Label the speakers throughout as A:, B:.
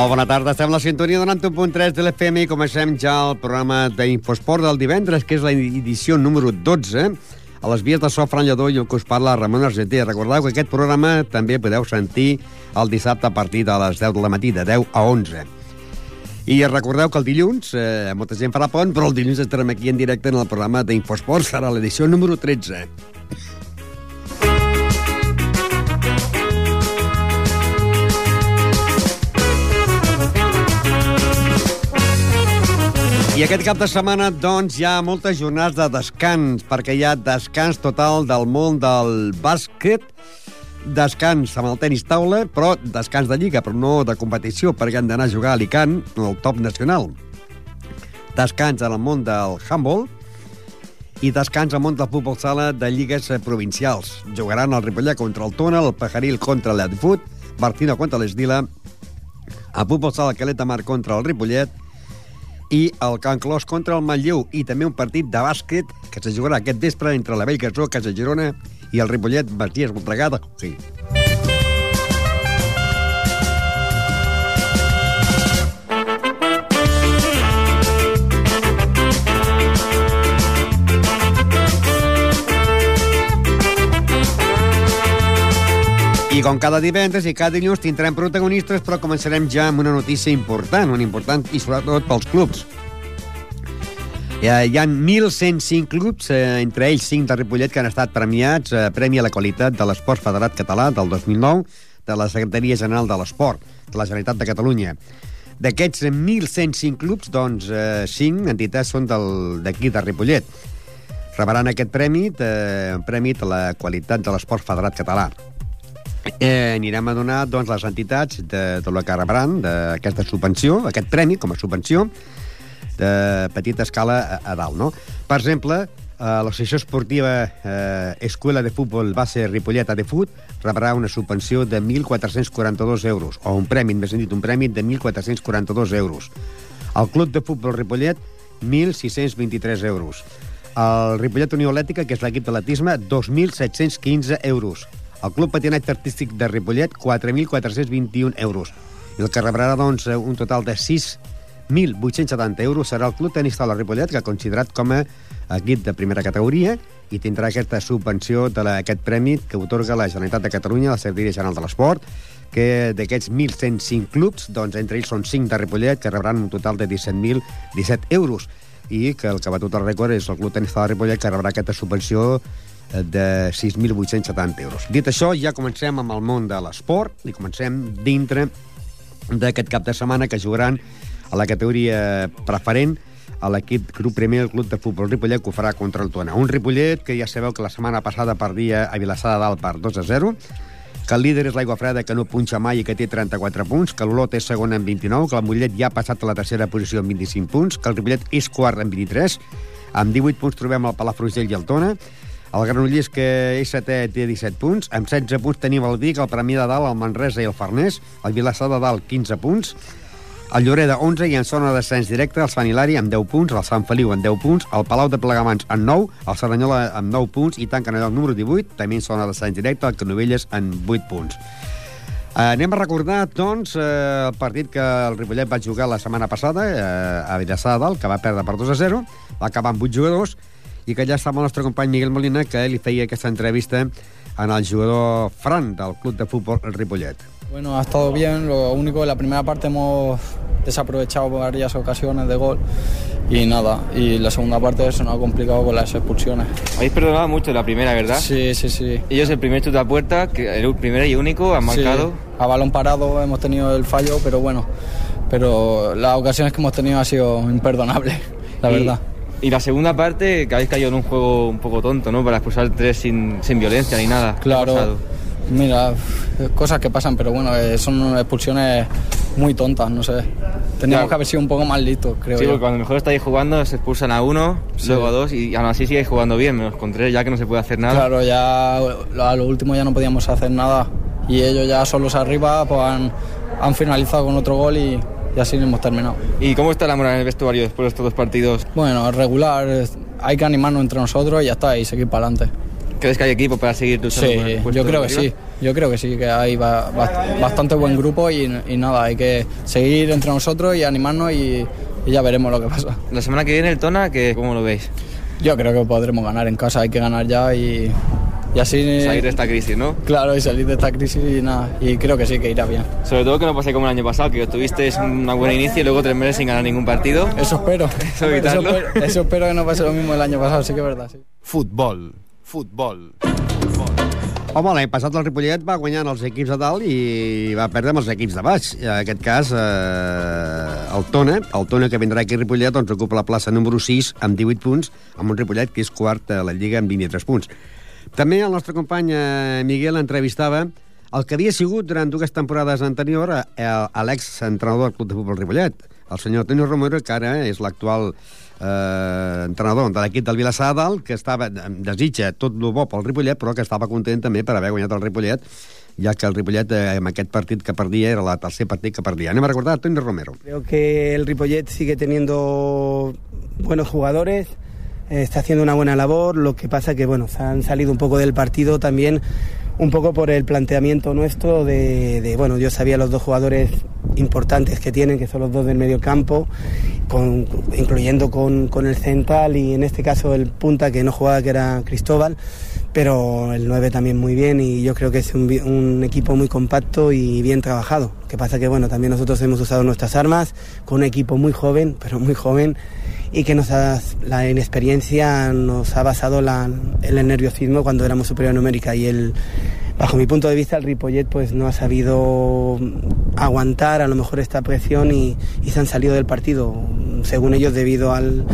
A: Molt bona tarda, estem a la sintonia de 91.3 de l'FM i comencem ja el programa d'Infosport del divendres, que és la edició número 12. A les vies de so, Fran Lledó i el que us parla Ramon Argentí. Recordeu que aquest programa també podeu sentir el dissabte a partir de les 10 de la matí, de 10 a 11. I recordeu que el dilluns, eh, molta gent farà pont, però el dilluns estarem aquí en directe en el programa d'Infosport, serà l'edició número 13. I aquest cap de setmana, doncs, hi ha moltes jornades de descans, perquè hi ha descans total del món del bàsquet, descans amb el tenis taula, però descans de lliga, però no de competició, perquè han d'anar a jugar a Alicant, el top nacional. Descans en el món del handball i descans al món del futbol sala de lligues provincials. Jugaran el Ripollet contra el Tona, el Pajaril contra l'Adfut, Martino contra l'Esdila, a futbol sala Caleta Mar contra el Ripollet, i el Can Clos contra el Manlleu i també un partit de bàsquet que se jugarà aquest vespre entre la Bellgasó, Casa Girona i el Ripollet Masies Voltregada. Sí. I com cada divendres i cada dilluns tindrem protagonistes, però començarem ja amb una notícia important, una important i sobretot pels clubs. Ha, hi ha 1.105 clubs, eh, entre ells 5 de Ripollet, que han estat premiats eh, Premi a la qualitat de l'Esport Federat Català del 2009 de la Secretaria General de l'Esport de la Generalitat de Catalunya. D'aquests 1.105 clubs, doncs, eh, 5 entitats són d'aquí, de Ripollet. Rebaran aquest premi, de, premi de la qualitat de l'esport federat català. Eh, anirem a donar doncs, les entitats de, de la que rebran d'aquesta subvenció, aquest premi com a subvenció, de petita escala a, a dalt. No? Per exemple, eh, l'Associació Esportiva eh, Escuela de Futbol Base Ripollet de Fut rebrà una subvenció de 1.442 euros, o un premi, més dit, un premi de 1.442 euros. El Club de Futbol Ripollet, 1.623 euros. El Ripollet Unió Atlètica, que és l'equip d'atletisme, 2.715 euros. El Club Patinatge Artístic de Ripollet, 4.421 euros. I el que rebrà, doncs, un total de 6.870 euros serà el Club Tenis Taula Ripollet, que ha considerat com a equip de primera categoria i tindrà aquesta subvenció d'aquest premi que otorga la Generalitat de Catalunya, la Secretaria General de l'Esport, que d'aquests 1.105 clubs, doncs entre ells són 5 de Ripollet, que rebran un total de 17.017 euros i que el que va tot el rècord és el Club Tenis Taula Ripollet, que rebrà aquesta subvenció eh, de 6.870 euros. Dit això, ja comencem amb el món de l'esport i comencem dintre d'aquest cap de setmana que jugaran a la categoria preferent a l'equip grup primer, el club de futbol Ripollet, que ho farà contra el Tona. Un Ripollet que ja sabeu que la setmana passada perdia a Vilassar de Dalt per 2 a 0, que el líder és l'Aigua Freda, que no punxa mai i que té 34 punts, que l'Olot és segon amb 29, que el Mollet ja ha passat a la tercera posició amb 25 punts, que el Ripollet és quart amb 23, amb 18 punts trobem el Palafrugell i el Tona, el Granollers, que és setè, té 17 punts. Amb 16 punts tenim el Vic, el Premià de Dalt, el Manresa i el Farners. El Vilassar de Dalt, 15 punts. El Lloreda, 11, i en zona de descens directe, el Sant Hilari amb 10 punts, el Sant Feliu amb 10 punts, el Palau de Plegamans amb 9, el Cerdanyola amb 9 punts i tanquen el número 18, també en zona de descens directe, el Canovelles amb 8 punts. Eh, anem a recordar, doncs, eh, el partit que el Ripollet va jugar la setmana passada eh, a Vilassar de Dalt, que va perdre per 2 a 0, va acabar amb 8 jugadors, i que ja estava el nostre company Miguel Molina, que li feia aquesta entrevista en el jugador Fran del club de futbol el Ripollet.
B: Bueno, ha estado bien. Lo único, la primera parte hemos desaprovechado varias ocasiones de gol y nada, y la segunda parte se nos ha complicado con las expulsiones.
C: Habéis perdonado mucho la primera, ¿verdad?
B: Sí, sí, sí.
C: Ellos el primer chute a puerta, que el primero y único, han marcado. Sí,
B: a balón parado hemos tenido el fallo, pero bueno, pero las ocasiones que hemos tenido ha sido imperdonable, la
C: y,
B: verdad.
C: Y la segunda parte, que habéis caído en un juego un poco tonto, ¿no? Para expulsar tres sin, sin violencia ni nada.
B: Claro. Mira, cosas que pasan, pero bueno, eh, son expulsiones muy tontas, no sé. Teníamos que haber sido un poco más listos, creo
C: Sí,
B: yo.
C: porque cuando mejor estáis jugando se expulsan a uno, sí. luego a dos y aún así sigues jugando bien, menos con tres ya que no se puede hacer nada.
B: Claro, ya a lo último ya no podíamos hacer nada y ellos ya solos arriba pues han, han finalizado con otro gol y, y así hemos terminado.
C: ¿Y cómo está la moral en el vestuario después de estos dos partidos?
B: Bueno, regular, hay que animarnos entre nosotros y ya está, y seguir para adelante.
C: ¿Crees que hay equipo para seguir luchando
B: sí,
C: por el puesto
B: yo creo que
C: arriba?
B: sí, yo creo que sí, que hay ba bastante buen grupo y, y, nada, hay que seguir entre nosotros y animarnos y, y, ya veremos lo que pasa.
C: La semana que viene el Tona, que, ¿cómo lo veis?
B: Yo creo que podremos ganar en casa, hay que ganar ya y, y así...
C: Salir de esta crisis, ¿no?
B: Claro, y salir de esta crisis y nada, y creo que sí, que irá bien.
C: Sobre todo que no pase como el año pasado, que tuvisteis un buen inicio y luego tres meses sin ganar ningún partido.
B: Eso espero.
C: Eso,
B: eso, espero, eso espero que no pase lo mismo el año pasado, sí que es verdad, sí.
D: Futbol, futbol.
A: Home, l'any passat el Ripollet va guanyar els equips de dalt i va perdre amb els equips de baix. En aquest cas, eh, el Tona, el Tona que vindrà aquí a Ripollet, doncs ocupa la plaça número 6 amb 18 punts, amb un Ripollet que és quart a la Lliga amb 23 punts. També el nostre company eh, Miguel entrevistava el que havia sigut durant dues temporades anterior a, a l'ex-entrenador del Club de Futbol Ripollet, el senyor Toni Romero, que ara és l'actual eh, entrenador de l'equip del Vilassar Dalt, que estava, desitja tot el bo pel Ripollet, però que estava content també per haver guanyat el Ripollet, ja que el Ripollet, eh, en aquest partit que perdia, era el tercer partit que perdia. Anem a recordar a Toni Romero.
E: Creo que el Ripollet sigue teniendo buenos jugadores, eh, está haciendo una buena labor, lo que pasa que, bueno, se han salido un poco del partido también un poco por el planteamiento nuestro de, bueno, yo sabía los dos jugadores importantes que tienen, que son los dos del medio campo, incluyendo con, con, el central y en este caso el punta que no jugaba, que era Cristóbal, pero el 9 también muy bien y yo creo que es un, un equipo muy compacto y bien trabajado. Que pasa que, bueno, también nosotros hemos usado nuestras armas con un equipo muy joven, pero muy joven y que nos ha, la inexperiencia nos ha basado la, el nerviosismo cuando éramos superior numérica y el bajo mi punto de vista el Ripollet pues no ha sabido aguantar a lo mejor esta presión y, y se han salido del partido según ellos debido al,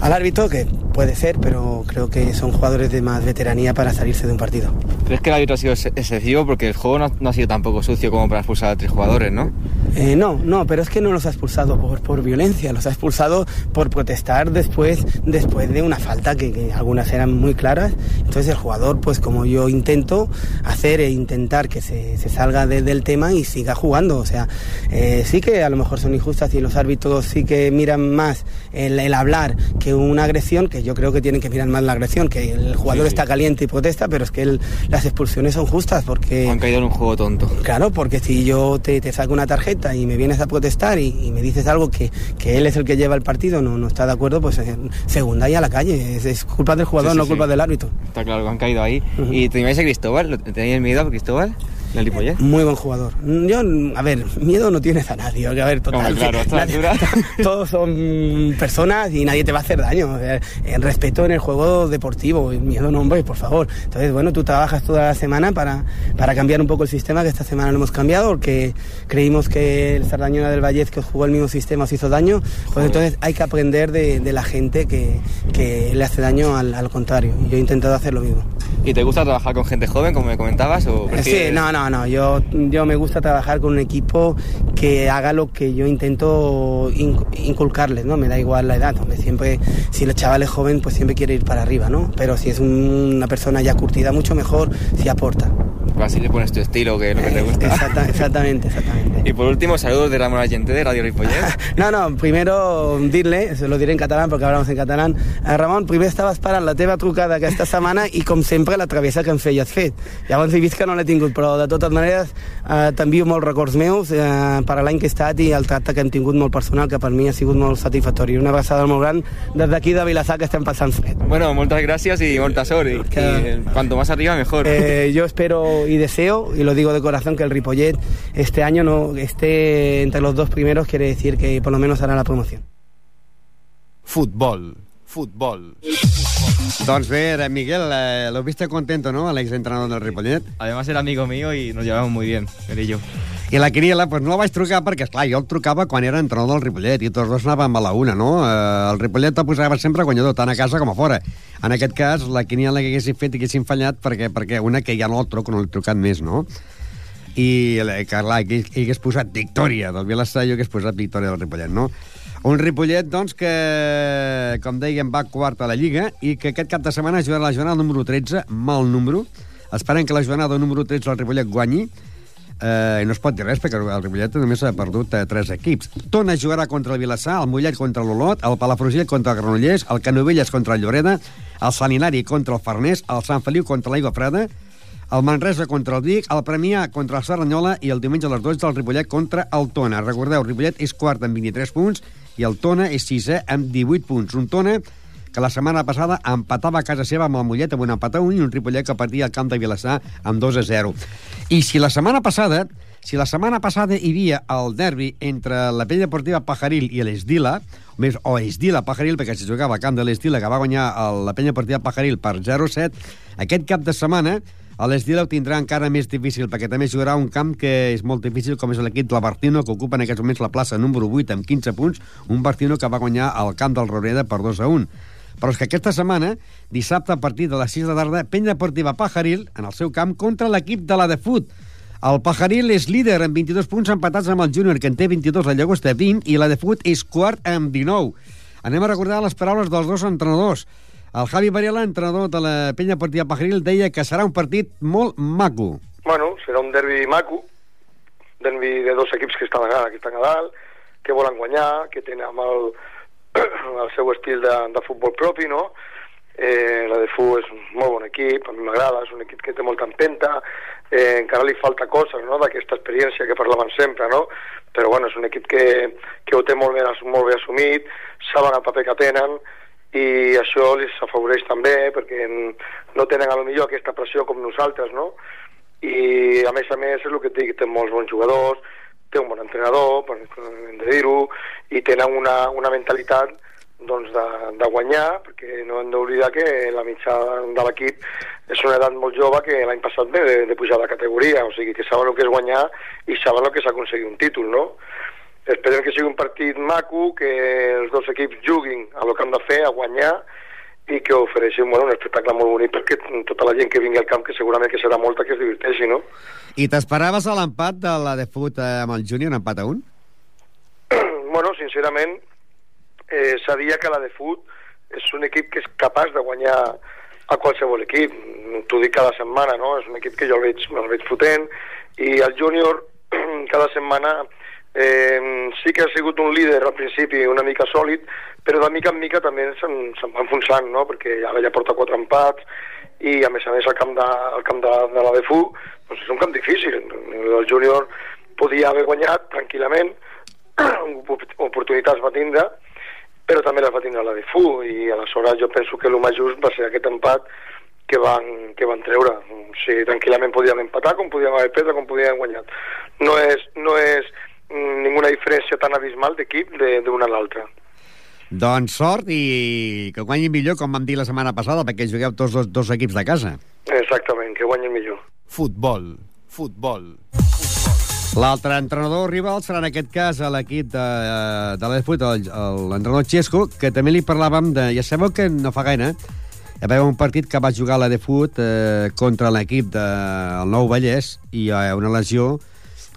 E: al árbitro que puede ser pero creo que son jugadores de más veteranía para salirse de un partido
C: ¿Crees que el árbitro ha sido excesivo? Porque el juego no, no ha sido tampoco sucio como para expulsar a tres jugadores, ¿no?
E: Eh, no, no, pero es que no los ha expulsado por, por violencia, los ha expulsado por protestar después, después de una falta que, que, algunas eran muy claras. Entonces el jugador, pues como yo intento hacer e intentar que se, se salga de, del tema y siga jugando. O sea, eh, sí que a lo mejor son injustas y los árbitros sí que miran más el, el, hablar que una agresión, que yo creo que tienen que mirar más la agresión, que el jugador sí, está caliente y protesta, pero es que el, las expulsiones son justas porque...
C: Han caído en un juego tonto.
E: Claro, porque si yo te, te saco una tarjeta y me vienes a protestar y, y, me dices algo que, que él es el que lleva el partido, no, no está de acuerdo, pues eh, segunda y a la calle. Es, es culpa del jugador,
C: sí, sí,
E: no culpa del árbitro.
C: Está claro han caído ahí. Uh -huh. ¿Y teníais a Cristóbal? ¿Teníais miedo a Cristóbal? ¿El Ripollet?
E: Muy buen jugador. Yo, a ver, miedo no tienes a nadie. A ver, total.
C: Claro,
E: nadie, todos son personas y nadie te va a hacer daño. El respeto en el juego deportivo, el miedo no, hombre, por favor. Entonces, bueno, tú trabajas toda la semana para, para cambiar un poco el sistema, que esta semana lo hemos cambiado, porque creímos que el Sardañola del Vallez, que jugó el mismo sistema, os hizo daño. Pues Joder. entonces hay que aprender de, de la gente que, que, le hace daño al, al, contrario. Y yo he intentado hacer lo mismo.
C: ¿Y te gusta trabajar con gente joven, como me comentabas? O
E: prefieres... Sí, no, no, no. Yo, yo me gusta trabajar con un equipo que haga lo que yo intento inculcarles, ¿no? Me da igual la edad, hombre, siempre, si el chaval es joven, pues siempre quiere ir para arriba, ¿no? Pero si es un, una persona ya curtida, mucho mejor si aporta.
C: Así le pones tu estilo, que es lo que te gusta.
E: Exacta, exactamente, exactamente.
C: Y por último, saludos de Ramón Agente de Radio Ripollet.
E: no, no, primero dir-li, se lo diré en catalán porque hablamos en catalán. Eh, Ramon, primer estava esperant la teva trucada aquesta setmana i com sempre la travessa que em feies fet. Llavors he vist que no l'he tingut, però de totes maneres eh, t'envio molts records meus eh, per l'any que he estat i el tracte que hem tingut molt personal, que per mi ha sigut molt satisfactori. Una abraçada molt gran des d'aquí de Vilassar que estem passant fred.
C: Bueno, moltes gràcies i molta sort. I, que... i cuanto más arriba, mejor.
E: Eh, yo espero y deseo, y lo digo de corazón, que el Ripollet este año no esté entre los dos primeros, quiere decir que por lo menos hará la promoción.
D: Fútbol, fútbol.
A: Doncs bé, era Miguel, eh, lo viste contento, ¿no? Al exentrenador del Ripollet.
C: Además era amigo mío y nos llevamos muy bien, él y yo.
A: I la Quiniela, pues no la vaig trucar perquè, esclar, jo el trucava quan era entrenador del Ripollet i tots dos anàvem a la una, no? Eh, el Ripollet el posava sempre guanyador, tant a casa com a fora. En aquest cas, la Quiniela que haguessin fet i haguessin fallat perquè, perquè una que ja no el truco, no l'he trucat més, no? I, eh, que, clar, que hi hagués posat victòria del Vilassar, jo hagués posat victòria del Ripollet, no? Un Ripollet, doncs, que, com dèiem, va quart a la Lliga i que aquest cap de setmana jugarà la jornada número 13, mal número. Esperem que la jornada número 13 el Ripollet guanyi. Eh, no es pot dir res perquè el Ripollet només ha perdut eh, tres equips. Tona jugarà contra el Vilassar, el Mollet contra l'Olot, el Palafrugell contra el Granollers, el Canovelles contra el Lloreda, el Sant Hilari contra el Farners, el Sant Feliu contra l'Aigua Freda, el Manresa contra el Vic, el Premià contra el Serranyola i el diumenge a les 12 el Ripollet contra el Tona. Recordeu, Ripollet és quart amb 23 punts i el Tona és sisè amb 18 punts. Un Tona que la setmana passada empatava a casa seva amb el Mollet amb un empat a 1 i un Ripollet que partia al camp de Vilassar amb 2 a 0. I si la setmana passada si la setmana passada hi havia el derbi entre la pell deportiva Pajaril i l'Esdila, o més, o Esdila Pajaril, perquè se jugava al camp de l'Esdila, que va guanyar el, la penya deportiva Pajaril per 0-7, aquest cap de setmana l'Esdila ho tindrà encara més difícil, perquè també jugarà un camp que és molt difícil, com és l'equip del Bartino, que ocupa en aquests moments la plaça número 8 amb 15 punts, un Bartino que va guanyar al camp del Roreda per 2 a 1. Però és que aquesta setmana, dissabte a partir de les 6 de la tarda, penya deportiva Pajaril, en el seu camp, contra l'equip de la de Fut. El Pajaril és líder amb 22 punts empatats amb el Júnior, que en té 22, el Llagosta 20, i la de Fut és quart amb 19. Anem a recordar les paraules dels dos entrenadors. El Javi Varela, entrenador de la penya deportiva Pajaril, deia que serà un partit molt maco.
F: Bueno, serà un derbi maco, derbi de dos equips que estan a, que estan a dalt, que volen guanyar, que tenen amb el, el seu estil de, de futbol propi, no? Eh, la de FU és un molt bon equip, a mi m'agrada, és un equip que té molta empenta, eh, encara li falta coses, no?, d'aquesta experiència que parlaven sempre, no?, però bueno, és un equip que, que ho té molt ben, molt ben assumit, saben el paper que tenen, i això li afavoreix també, perquè no tenen a lo millor aquesta pressió com nosaltres, no?, i a més a més és el que et dic, té molts bons jugadors, té un bon entrenador, per de dir-ho, i tenen una, una mentalitat doncs de, de guanyar, perquè no hem d'oblidar que la mitja de l'equip és una edat molt jove que l'any passat ve de, de pujar de categoria, o sigui que saben el que és guanyar i saben el que és aconseguir un títol, no? Esperem que sigui un partit maco, que els dos equips juguin a lo que han de fer, a guanyar, i que ofereixin bueno, un espectacle molt bonic perquè tota la gent que vingui al camp, que segurament que serà molta, que es diverteixi, no?
A: I t'esperaves a l'empat de la de fut eh, amb el Júnior, empat a un?
F: bueno, sincerament, eh, sabia que la de fut és un equip que és capaç de guanyar a qualsevol equip. T'ho dic cada setmana, no? És un equip que jo el veig, el veig fotent i el júnior cada setmana eh, sí que ha sigut un líder al principi una mica sòlid, però de mica en mica també se'n se va enfonsant, no? perquè ara ja porta quatre empats i a més a més el camp de, el camp de, de la DFU doncs és un camp difícil. El júnior podia haver guanyat tranquil·lament, oportunitats va tindre, però també les va tindre la DFU i aleshores jo penso que el més just va ser aquest empat que van, que van treure. O sigui, tranquil·lament podíem empatar, com podíem haver perdre, com podíem guanyat. No és, no és ninguna diferència tan abismal d'equip d'una a l'altra.
A: Doncs sort i que guanyin millor, com vam dir la setmana passada, perquè jugueu tots dos, dos equips de casa.
F: Exactament, que guanyin millor.
D: Futbol, futbol.
A: L'altre entrenador rival serà en aquest cas a l'equip de, de l'Edfut, l'entrenador Xesco, que també li parlàvem de... Ja sabeu que no fa gaire hi va haver un partit que va jugar la de fut eh, contra l'equip del Nou Vallès i hi ha una lesió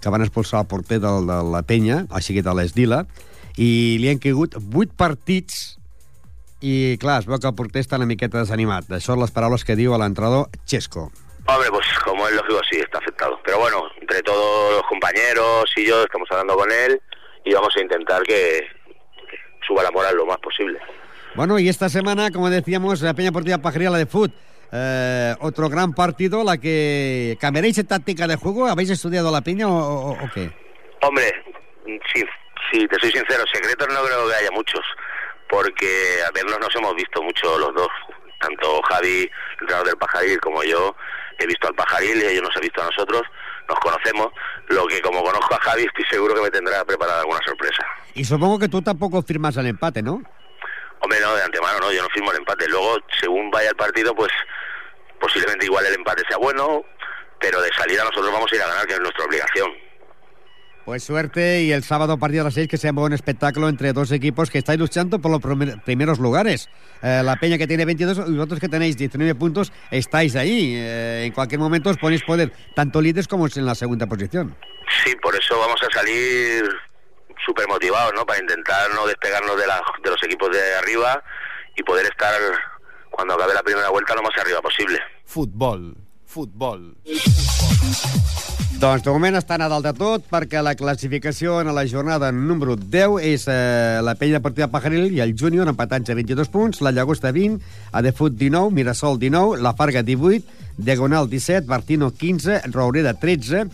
A: que van expulsar el porter de, de la penya, així que de l'Esdila, i li han caigut vuit partits i, clar, es veu que el porter està una miqueta desanimat. Això són les paraules que diu l'entrenador Xesco.
G: Hombre, pues como es lógico, sí, está afectado. Pero bueno, entre todos los compañeros y yo estamos hablando con él y vamos a intentar que, suba la moral lo más posible.
A: Bueno, y esta semana, como decíamos, la Peña Portilla Pajería, la de Foot, eh, otro gran partido, la que cambiaréis en táctica de juego. ¿Habéis estudiado la o, o, o qué?
G: Hombre, sí, sí, te soy sincero, secretos no creo que haya muchos, porque a vernos nos hemos visto mucho los dos, tanto Javi, el entrenador del Pajaril, como yo, he visto al Pajaril y ellos nos han visto a nosotros, nos conocemos, lo que como conozco a Javi estoy seguro que me tendrá preparada alguna sorpresa.
A: Y supongo que tú tampoco firmas el empate, ¿no?
G: Hombre, no, de antemano no, yo no firmo el empate. Luego, según vaya el partido, pues posiblemente igual el empate sea bueno, pero de salida nosotros vamos a ir a ganar, que es nuestra obligación.
A: Pues suerte y el sábado a partir de las 6 que sea un buen espectáculo entre dos equipos que estáis luchando por los primer- primeros lugares. Eh, la Peña que tiene 22 y vosotros que tenéis 19 puntos estáis ahí. Eh, en cualquier momento os ponéis poder, tanto líderes como en la segunda posición.
G: Sí, por eso vamos a salir súper motivados, ¿no? Para intentar no despegarnos de, la- de los equipos de arriba y poder estar, cuando acabe la primera vuelta, lo más arriba posible.
D: Futbol. Futbol.
A: Doncs de moment estan a dalt de tot perquè la classificació en la jornada número 10 és eh, la Penya Partida Pajaril i el Júnior empatats a 22 punts, la Llagosta 20, Adefut 19, Mirasol 19, la Farga 18, Diagonal 17, Bartino 15, Roureda 13,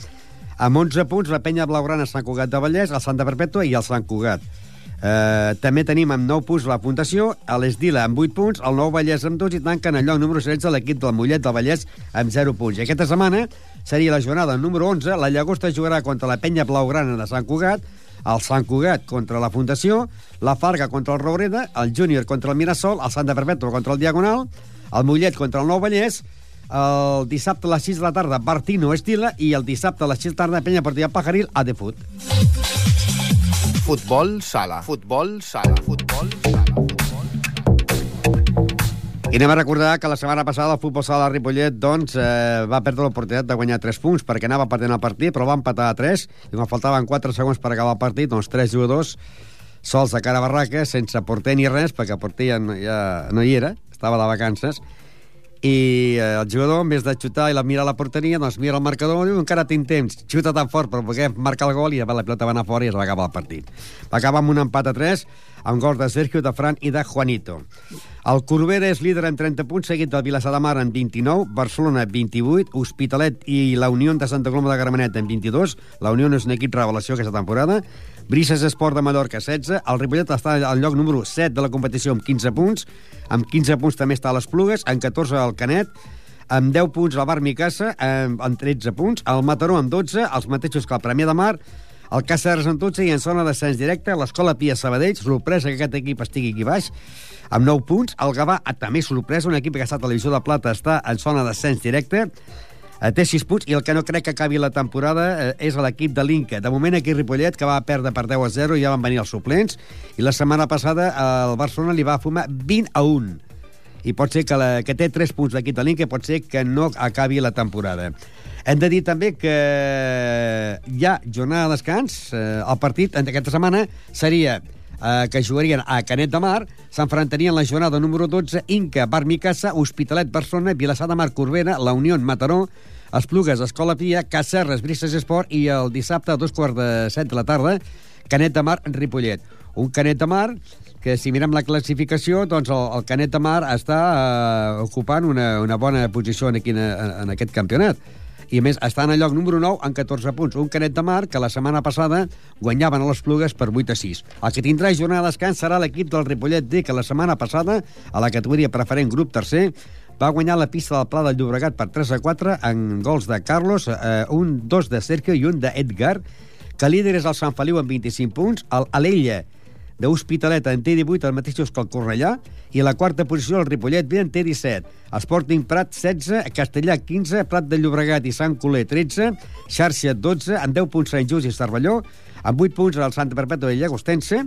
A: amb 11 punts la Penya Blaugrana Sant Cugat de Vallès, el Santa Perpètua i el Sant Cugat. Eh, també tenim amb 9 punts la puntuació, a l'Esdila amb 8 punts, el Nou Vallès amb 2 i tanquen el lloc número 16 l'equip del Mollet del Vallès amb 0 punts. I aquesta setmana seria la jornada número 11, la Llagosta jugarà contra la Penya Blaugrana de Sant Cugat, el Sant Cugat contra la Fundació, la Farga contra el Roureda, el Júnior contra el Mirasol, el Santa Perpètua contra el Diagonal, el Mollet contra el Nou Vallès, el dissabte a les 6 de la tarda Bartino Estila i el dissabte a les 6 de la tarda Penya Partida Pajaril a De Fut.
D: Futbol sala. Futbol sala. Futbol sala.
A: I anem a recordar que la setmana passada el futbol sala de Ripollet doncs, eh, va perdre l'oportunitat de guanyar 3 punts perquè anava perdent el partit, però va empatar a 3 i quan faltaven 4 segons per acabar el partit, doncs 3 jugadors sols de cara a barraca, sense porter ni res, perquè el porter ja no, ja no hi era, estava de vacances, i eh, el jugador, en vez de xutar i la mirar a la porteria, doncs mira el marcador diu, encara tinc temps, xuta tan fort per poder marcar el gol i la pilota va anar fora i es va acabar el partit. Va acabar amb un empat a 3, amb gols de Sergio, de Fran i de Juanito. El Corbera és líder amb 30 punts, seguit del Vilassar de Mar amb 29, Barcelona 28, Hospitalet i la Unió de Santa Coloma de Gramenet amb 22. La Unió és un equip revelació aquesta temporada. Brises Esport de Mallorca 16, el Ripollet està al lloc número 7 de la competició amb 15 punts, amb 15 punts també està les Plugues, amb 14 el Canet, amb 10 punts el Bar amb, amb 13 punts, el Mataró amb 12, els mateixos que el Premià de Mar, el Càceres amb 12 i en zona d'ascens directe, l'Escola Pia Sabadell, sorpresa que aquest equip estigui aquí baix, amb 9 punts, el Gavà, ah, també sorpresa, un equip que ha estat a la divisió de plata, està en zona d'ascens directe, té 6 punts, i el que no crec que acabi la temporada eh, és l'equip de l'Inca. De moment aquí Ripollet, que va perdre per 10 a 0, ja van venir els suplents, i la setmana passada eh, el Barcelona li va fumar 20 a 1 i pot ser que, la, que té 3 punts l'equip de l'Inca, pot ser que no acabi la temporada. Hem de dir també que hi ha jornada de descans. Eh, el partit aquesta setmana seria eh, que jugarien a Canet de Mar, s'enfrontarien la jornada número 12, Inca, Bar Micasa, Hospitalet, Barcelona, Vilassar de Mar, Corbera, La Unió, Mataró, Esplugues, Escola Pia, Cacerres, Brises Esport i el dissabte a dos quarts de set de la tarda, Canet de Mar, Ripollet. Un Canet de Mar que si mirem la classificació, doncs el, el Canet de Mar està eh, ocupant una, una bona posició en, aquí, en, en aquest campionat. I a més, està en el lloc número 9 amb 14 punts. Un Canet de Mar que la setmana passada guanyaven a les Plugues per 8 a 6. El que tindrà jornada de descans serà l'equip del Ripollet D, que la setmana passada, a la categoria preferent grup tercer, va guanyar la pista del Pla del Llobregat per 3 a 4 en gols de Carlos, eh, un dos de Sergio i un d'Edgar, que líder és el Sant Feliu amb 25 punts, el Alella d'Hospitalet en té 18, els mateixos que el Cornellà, i a la quarta posició el Ripollet B en té 17. Sporting Prat 16, Castellà 15, Prat de Llobregat i Sant Coler 13, Xarxa 12, amb 10 punts Sant Just i Cervelló, amb 8 punts el Santa Perpètua i Llagostense,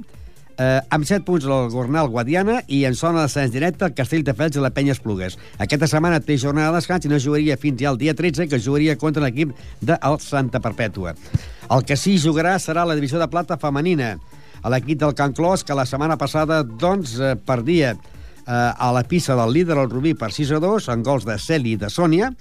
A: eh, amb 7 punts el Gornal Guadiana i en zona d'ascens directe el Castelldefels i la Penya Esplugues. Aquesta setmana té jornada de descans i no jugaria fins ja el dia 13, que jugaria contra l'equip del Santa Perpètua. El que sí jugarà serà la divisió de plata femenina, a l'equip del Can Clos, que la setmana passada doncs, eh, perdia eh, a la pista del líder, el Rubí, per 6 a 2, en gols de Celi i de Sònia.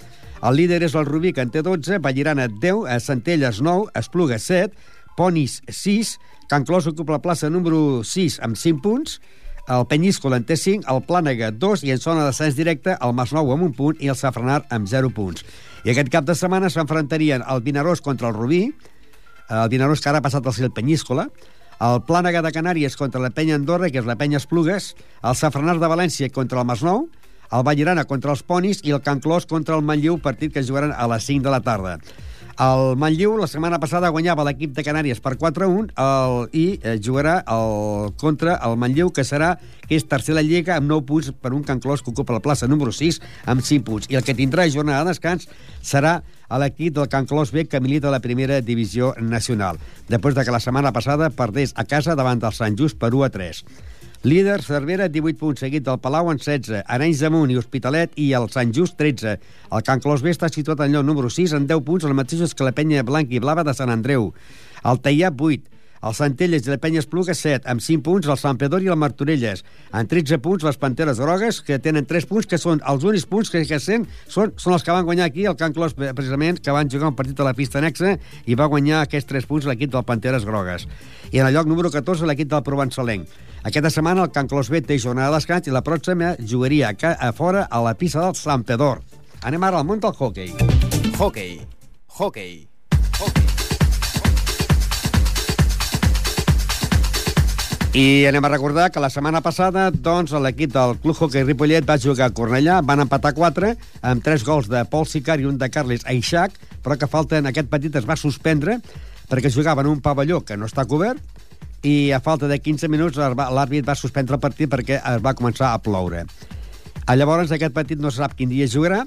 A: El líder és el Rubí, que en té 12, Vallirana 10, a Centelles 9, Esplugues 7, Ponis 6, Can Clos ocupa la plaça número 6 amb 5 punts, el Penyíscola en té 5, el Plànega 2 i en zona d'ascens directe el Masnou amb un punt i el Safranar amb 0 punts. I aquest cap de setmana s'enfrontarien el Vinaròs contra el Rubí, el Vinaròs que ara ha passat a ser el Penyíscola, el Plànega de Canàries contra la penya Andorra, que és la penya Esplugues, el Safranar de València contra el Masnou, el Vallirana contra els Ponis i el Can Clos contra el Manlleu, partit que jugaran a les 5 de la tarda. El Manlleu la setmana passada guanyava l'equip de Canàries per 4-1 el, i eh, jugarà el, contra el Manlleu, que serà que és tercera lliga amb 9 punts per un Can Clos que ocupa la plaça número 6 amb 5 punts. I el que tindrà jornada de descans serà a l'equip del Can Clos B que milita a la primera divisió nacional, després de que la setmana passada perdés a casa davant del Sant Just per 1 a 3. Líder, Cervera, 18 punts, seguit del Palau en 16, Arenys de Munt i Hospitalet i el Sant Just, 13. El Can Clos B està situat en lloc número 6 en 10 punts, els mateixos que la penya blanca i blava de Sant Andreu. El Teià, 8. El Centelles i la Penya Espluga, 7, amb 5 punts, el Sant Pedor i el Martorelles. En 13 punts, les Panteres Grogues, que tenen 3 punts, que són els únics punts que, que sent, són, són els que van guanyar aquí, el Can Clos, precisament, que van jugar un partit a la pista anexa i va guanyar aquests 3 punts l'equip del Panteres Grogues. I en el lloc número 14, l'equip del Provençalenc. Aquesta setmana el Can Clos B té jornada de descans i la pròxima jugaria a fora a la pista del Sant Pedor. Anem ara al món del hockey.
D: Hockey. Hockey. Hockey.
A: I anem a recordar que la setmana passada doncs, l'equip del Club Hockey Ripollet va jugar a Cornellà, van empatar 4 amb 3 gols de Pol Sicar i un de Carles Aixac, però que falta en aquest petit es va suspendre perquè jugava en un pavelló que no està cobert i a falta de 15 minuts l'àrbit va suspendre el partit perquè es va començar a ploure. A llavors aquest partit no sap quin dia jugarà,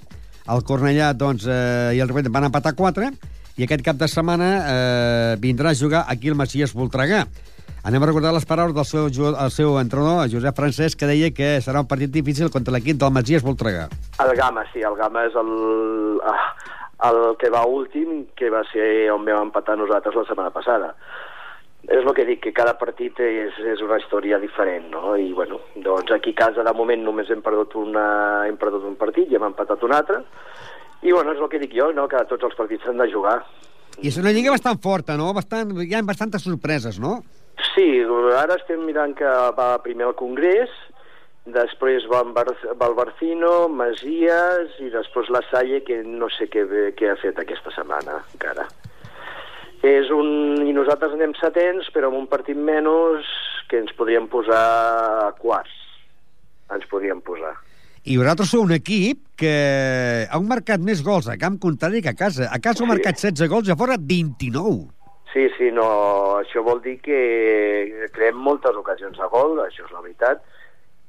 A: el Cornellà doncs, eh, i el Ripollet van empatar 4 i aquest cap de setmana eh, vindrà a jugar aquí el Macias Voltregà. Anem a recordar les paraules del seu, el seu entrenador, Josep Francesc, que deia que serà un partit difícil contra l'equip del Masies Voltregà.
H: El Gama, sí, el Gama és el, el que va últim, que va ser on vam empatar nosaltres la setmana passada. És el que dic, que cada partit és, és una història diferent, no? I, bueno, doncs aquí a casa, de moment, només hem perdut, una, hem perdut un partit i hem empatat un altre. I, bueno, és el que dic jo, no? Que tots els partits s'han de jugar.
A: I és una lliga bastant forta, no? Bastant, hi ha bastantes sorpreses, no?
H: Sí, ara estem mirant que va primer al Congrés, després va, Bar va al Barcino, Masies i després la Salle, que no sé què, què ha fet aquesta setmana encara. És un... I nosaltres anem setents, però amb un partit menys que ens podríem posar a quarts. Ens podríem posar.
A: I vosaltres sou un equip que heu marcat més gols a camp contrari que a casa. A casa sí. heu marcat 16 gols i a fora 29.
H: Sí, sí, no, això vol dir que creem moltes ocasions de gol, això és la veritat,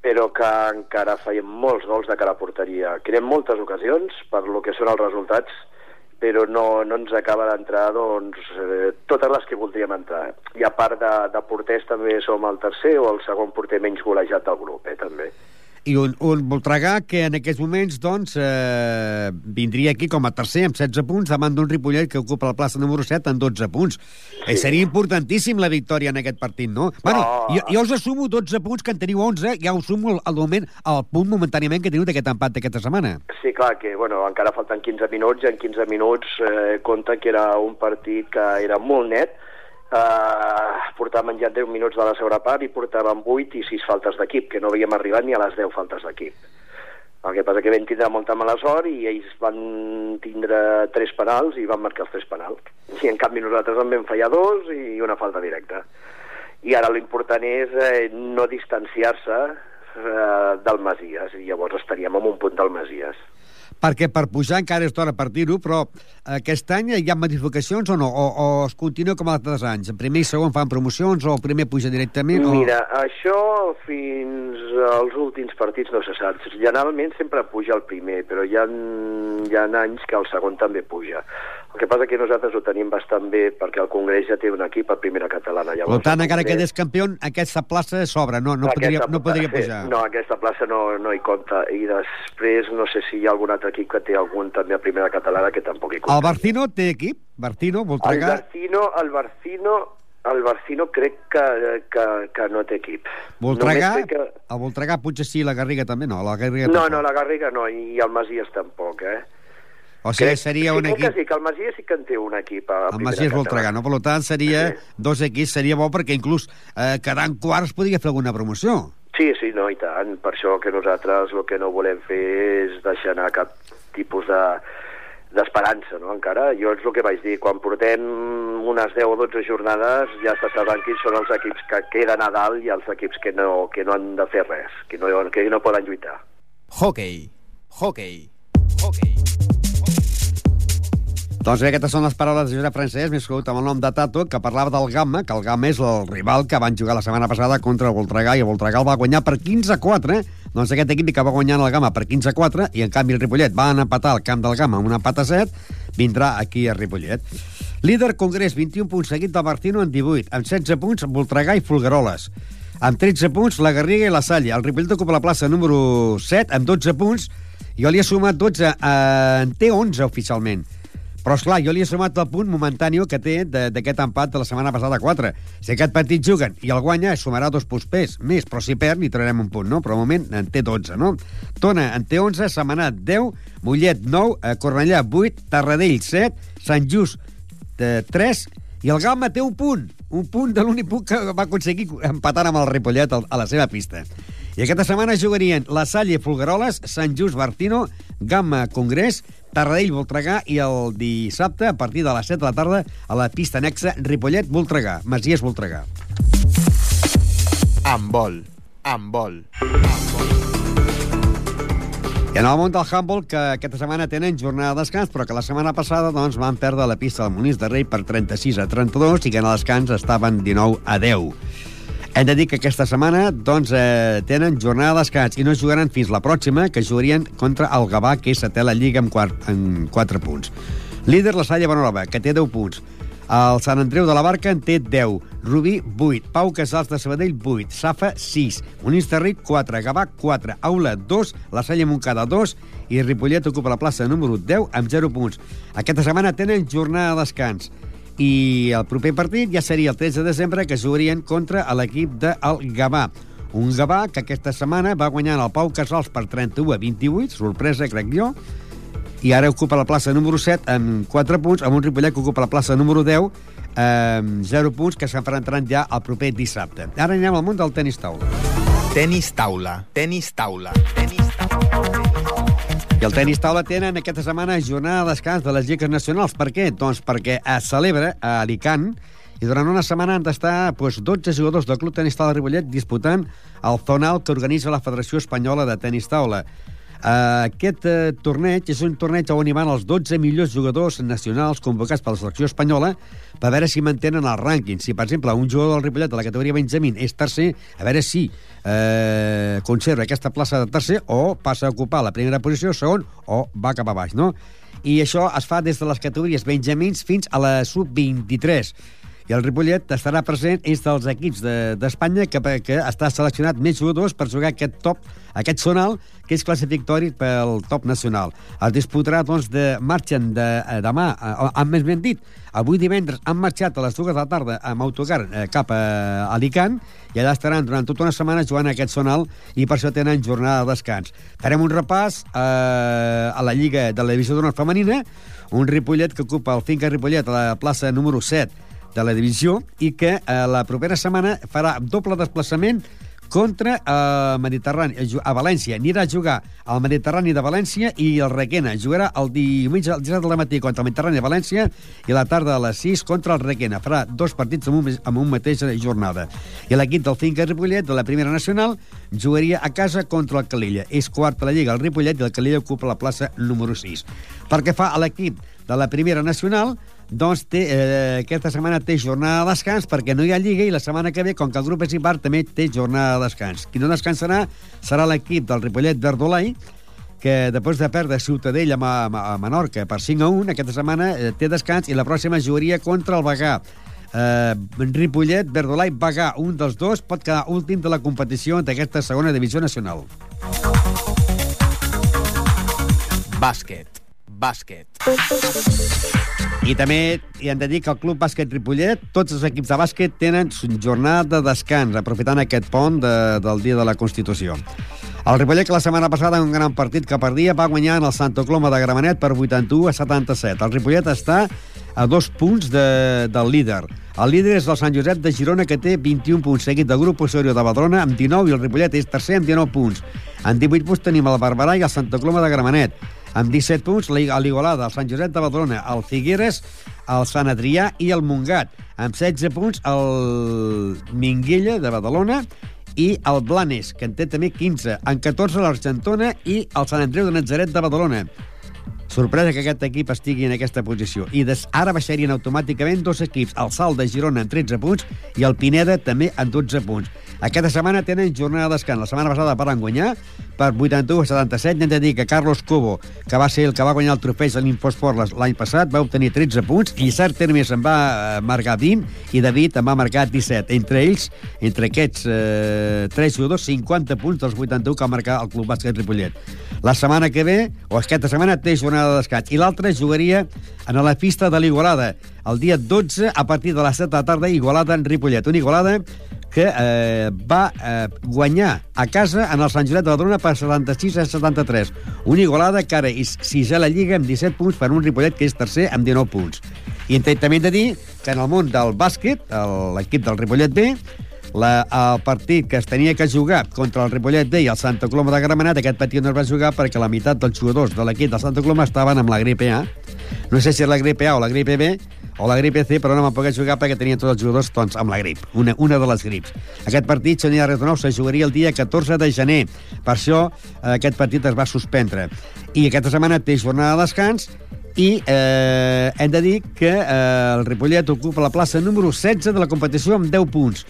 H: però que encara faiem molts gols de cara a porteria. Creem moltes ocasions per lo que són els resultats, però no, no ens acaba d'entrar doncs, eh, totes les que voldríem entrar. I a part de, de porters també som el tercer o el segon porter menys golejat del grup, eh, també
A: i un, un Voltregà que en aquests moments doncs, eh, vindria aquí com a tercer amb 16 punts davant d'un Ripollet que ocupa la plaça número 7 amb 12 punts. Sí. Eh, seria importantíssim la victòria en aquest partit, no? no. Bueno, jo, jo us assumo 12 punts, que en teniu 11, ja us sumo al moment, al punt momentàniament que teniu d'aquest empat d'aquesta setmana.
H: Sí, clar, que bueno, encara falten 15 minuts i en 15 minuts eh, compta que era un partit que era molt net, Uh, portàvem ja 10 minuts de la segona part i portàvem 8 i 6 faltes d'equip, que no havíem arribat ni a les 10 faltes d'equip. El que passa que vam tindre molta mala sort i ells van tindre 3 penals i van marcar els 3 penals. I en canvi nosaltres en vam fallar dos i una falta directa. I ara l'important és eh, no distanciar-se eh, del Masies i llavors estaríem en un punt del Masies
A: perquè per pujar encara és d'hora per dir-ho, però aquest any hi ha modificacions o no? O, o es continua com altres anys? En primer i segon fan promocions o el primer puja directament? O...
H: Mira, això fins als últims partits no se sap. Generalment sempre puja el primer, però hi ha, hi ha anys que el segon també puja. El que passa que nosaltres ho tenim bastant bé perquè el Congrés ja té un equip a primera catalana.
A: Llavors, per tant, encara que és campió, aquesta plaça s'obre, no, no, podria, no podria pujar.
H: No, aquesta plaça no, no hi compta. I després no sé si hi ha algun altre equip que té algun també a primera catalana que tampoc hi compta.
A: El Barcino té equip? Barcino, Voltregà?
H: El Barcino, el Barcino el Barcino crec que, que, que no té equip.
A: Voltregà? Que... El Voltregà potser sí, la Garriga també no. La Garriga
H: no, no, la Garriga no, i el Masies tampoc, eh?
A: O sigui, Crec, seria un equip...
H: Sí, que el Masies sí que en té un equip a
A: El Masies Voltregà, no? Per tant, seria sí. dos equips, seria bo perquè inclús eh, quedant quarts podria fer alguna promoció.
H: Sí, sí, no, i tant. Per això que nosaltres el que no volem fer és deixar anar cap tipus de d'esperança, no? Encara, jo és el que vaig dir, quan portem unes 10 o 12 jornades ja està sabent quins són els equips que queden a dalt i els equips que no, que no han de fer res, que no, que no poden lluitar.
D: Hockey. Hockey. Hockey.
A: Doncs bé, aquestes són les paraules de Josep Francesc, més conegut amb el nom de Tato, que parlava del Gamma, que el Gamma és el rival que van jugar la setmana passada contra el Voltregà, i el Voltregà el va guanyar per 15 a 4, doncs aquest equip que va guanyar el Gamma per 15 a 4, i en canvi el Ripollet va empatar al camp del Gamma amb un empat a 7, vindrà aquí a Ripollet. Líder Congrés, 21 punts, seguit del Martino en 18, amb 16 punts Voltregà i Fulgaroles. Amb 13 punts, la Garriga i la Salle. El Ripollet ocupa la plaça número 7 amb 12 punts. Jo li he sumat 12, eh, en té 11 oficialment. Però, esclar, jo li he sumat el punt momentani que té d'aquest empat de la setmana passada 4. Si aquest partit juguen i el guanya, sumarà dos punts més, però si perd li traurem un punt, no? Però al moment en té 12, no? Tona en té 11, Semanat 10, Mollet 9, eh, Cornellà 8, Tarradell 7, Sant Just eh, 3 i el Galma té un punt, un punt de l'únic punt que va aconseguir empatant amb el Ripollet a la seva pista. I aquesta setmana jugarien la Salle Fulgaroles, Sant Just Bartino, Gamma Congrés, Tarradell Voltregà i el dissabte a partir de les 7 de la tarda a la pista anexa Ripollet Voltregà, Masies Voltregà.
D: Amb vol. Amb vol.
A: I en el món del handball, que aquesta setmana tenen jornada de descans, però que la setmana passada doncs, van perdre la pista del Monís de Rei per 36 a 32 i que en el descans estaven 19 a 10. Hem de dir que aquesta setmana doncs, eh, tenen jornada de descans i no jugaran fins la pròxima, que jugarien contra el Gavà, que és a la Lliga amb, quart, amb 4 punts. Líder la Salle Bonalova, que té 10 punts. El Sant Andreu de la Barca en té 10, Rubí 8, Pau Casals de Sabadell 8, Safa 6, Monís de Ric 4, Gavà 4, Aula 2, la Salle Montcada 2 i Ripollet ocupa la plaça número 10 amb 0 punts. Aquesta setmana tenen jornada de descans i el proper partit ja seria el 13 de desembre que jugarien contra l'equip del Gavà. Un Gavà que aquesta setmana va guanyar el Pau Casals per 31 a 28, sorpresa, crec jo, i ara ocupa la plaça número 7 amb 4 punts, amb un Ripollet que ocupa la plaça número 10 amb 0 punts, que s'enfrontaran ja el proper dissabte. Ara anirem al món del tenis taula.
D: Tenis taula. Tenis taula. Tenis taula.
A: I el tenis taula tenen aquesta setmana jornada de descans de les lligues nacionals. Per què? Doncs perquè es celebra a Alicant i durant una setmana han d'estar doncs, 12 jugadors del Club Tenis Taula de Ripollet disputant el zonal que organitza la Federació Espanyola de Tenis Taula. Uh, aquest uh, torneig és un torneig on hi van els 12 millors jugadors nacionals convocats per la selecció espanyola per veure si mantenen el rànquing. Si, per exemple, un jugador del Ripollet de la categoria Benjamín és tercer, a veure si eh, conserva aquesta plaça de tercer o passa a ocupar la primera posició, segon, o va cap a baix, no? I això es fa des de les categories Benjamins fins a la sub-23. I el Ripollet estarà present és dels equips d'Espanya de, que, que està seleccionat més jugadors per jugar aquest top, aquest zonal, que és classificatori pel top nacional. Es disputarà, doncs, de marxen de, eh, demà, eh, amb més ben dit, avui divendres han marxat a les dues de la tarda amb autocar eh, cap a Alicant i allà estaran durant tota una setmana jugant aquest zonal i per això tenen jornada de descans. Farem un repàs eh, a la Lliga de la Divisió d'Honor Femenina, un Ripollet que ocupa el Finca Ripollet a la plaça número 7 de la divisió i que eh, la propera setmana farà doble desplaçament contra el eh, Mediterrani, a València. Anirà a jugar al Mediterrani de València i el Requena. Jugarà el diumenge al de la matí contra el Mediterrani de València i la tarda a les 6 contra el Requena. Farà dos partits amb un, amb un mateixa jornada. I l'equip del Finca Ripollet, de la primera nacional, jugaria a casa contra el Calella. És quart a la Lliga el Ripollet i el Calella ocupa la plaça número 6. Pel que fa a l'equip de la primera nacional, doncs té, eh, aquesta setmana té jornada de descans perquè no hi ha Lliga i la setmana que ve, com que el grup és impar, també té jornada de descans. Qui no descansarà serà l'equip del Ripollet Verdolai, que després de perdre Ciutadella a, a, Menorca per 5 a 1, aquesta setmana eh, té descans i la pròxima jugaria contra el Bagà. Eh, Ripollet, Verdolai, Bagà, un dels dos pot quedar últim de la competició d'aquesta segona divisió nacional.
D: Bàsquet. Bàsquet.
A: I també hi hem de dir que el Club Bàsquet Ripollet, tots els equips de bàsquet tenen jornada de descans, aprofitant aquest pont de, del dia de la Constitució. El Ripollet, que la setmana passada, en un gran partit que perdia, va guanyar en el Santa Coloma de Gramenet per 81 a 77. El Ripollet està a dos punts de, del líder. El líder és el Sant Josep de Girona, que té 21 punts, seguit del grup Osorio de Badrona amb 19, i el Ripollet és tercer amb 19 punts. En 18 punts tenim el Barberà i el Santa Coloma de Gramenet. Amb 17 punts, l'Igualada, el Sant Josep de Badrona, el Figueres, el Sant Adrià i el Mungat. Amb 16 punts, el Minguella de Badalona i el Blanes, que en té també 15. En 14 l'Argentona i el Sant Andreu de Nazaret de Badalona. Sorpresa que aquest equip estigui en aquesta posició. I des, ara baixarien automàticament dos equips, el Salt de Girona en 13 punts i el Pineda també en 12 punts. Aquesta setmana tenen jornada de descans. La setmana passada van guanyar per 81 a 77. Hem de dir que Carlos Cobo, que va ser el que va guanyar el trofeig de l'Infosport l'any passat, va obtenir 13 punts, i Cert Termes en va eh, marcar 20 i David en va marcar 17. Entre ells, entre aquests eh, tres jugadors, 50 punts dels 81 que va marcar el Club Bàsquet Ripollet. La setmana que ve, o aquesta setmana, té jornada de descans. I l'altra jugaria en la pista de l'Igualada, el dia 12, a partir de les 7 de la tarda, Igualada en Ripollet. Una Igualada que eh, va eh, guanyar a casa en el Sant Joanet de Badalona per 76 a 73. Una igualada que ara és sisè a la Lliga amb 17 punts per un Ripollet que és tercer amb 19 punts. I també hem de dir que en el món del bàsquet, l'equip del Ripollet B, la, el partit que es tenia que jugar contra el Ripollet B i el Santa Coloma de Gramenet, aquest partit no es va jugar perquè la meitat dels jugadors de l'equip del Santa Coloma estaven amb la gripe A. No sé si és la gripe A o la gripe B, o la gripe C, però no van poder jugar perquè tenien tots els jugadors doncs, amb la grip, una, una de les grips. Aquest partit, si n'hi ha res de nou, se jugaria el dia 14 de gener. Per això, eh, aquest partit es va suspendre. I aquesta setmana té jornada de descans i eh, hem de dir que eh, el Ripollet ocupa la plaça número 16 de la competició amb 10 punts.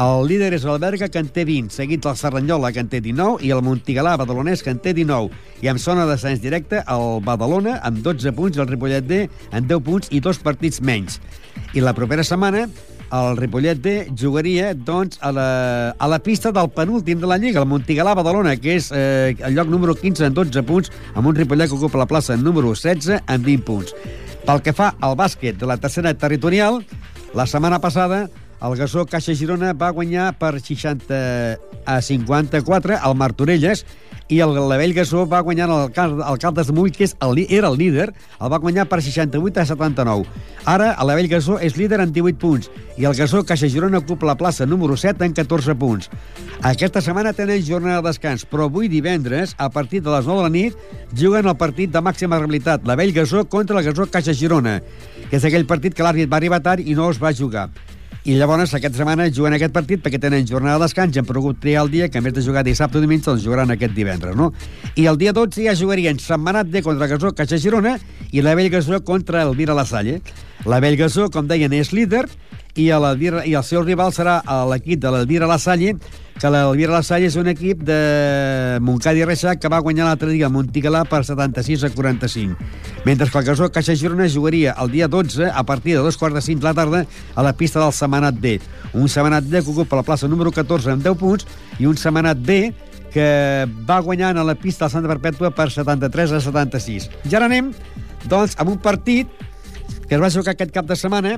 A: El líder és l'Alberga, que en té 20, seguit el Serranyola, que en té 19, i el Montigalà, badalonès, que en té 19. I amb zona de descens directe, el Badalona, amb 12 punts, i el Ripollet D, amb 10 punts i dos partits menys. I la propera setmana, el Ripollet D jugaria doncs, a, la, a la pista del penúltim de la Lliga, el Montigalà Badalona, que és eh, el lloc número 15 en 12 punts, amb un Ripollet que ocupa la plaça número 16 en 20 punts. Pel que fa al bàsquet de la tercera territorial, la setmana passada el Gasó Caixa Girona va guanyar per 60 a 54 al Martorelles i el Lavell Gasó va guanyar el, Caldes de Mull, que és el, era el líder, el va guanyar per 68 a 79. Ara el Lavell Gasó és líder en 18 punts i el Gasó Caixa Girona ocupa la plaça número 7 en 14 punts. Aquesta setmana tenen jornada de descans, però avui divendres, a partir de les 9 de la nit, juguen el partit de màxima realitat, la Vell Gasó contra el Gasó Caixa Girona, que és aquell partit que l'àrbit va arribar tard i no es va jugar. I llavors aquesta setmana juguen aquest partit perquè tenen jornada de descans i han pogut triar el dia que en vez de jugar dissabte o diumenge doncs jugaran aquest divendres, no? I el dia 12 ja jugarien Setmanat D contra Gasó Caixa Girona i la Bellgasó contra el Vira La Salle. La Bellgasó, com deien, és líder i, el, i el seu rival serà l'equip de l'Elvira La Salle que l'Elvira La Salle és un equip de Montcada i Reixac que va guanyar l'altre dia a Montigalà per 76 a 45. Mentre que el Gasó Caixa Girona jugaria el dia 12 a partir de dos quarts de cinc de la tarda a la pista del Semanat B. Un Semanat B que ocupa la plaça número 14 amb 10 punts i un Semanat B que va guanyant a la pista del Santa Perpètua per 73 a 76. Ja ara anem, doncs, amb un partit que es va jugar aquest cap de setmana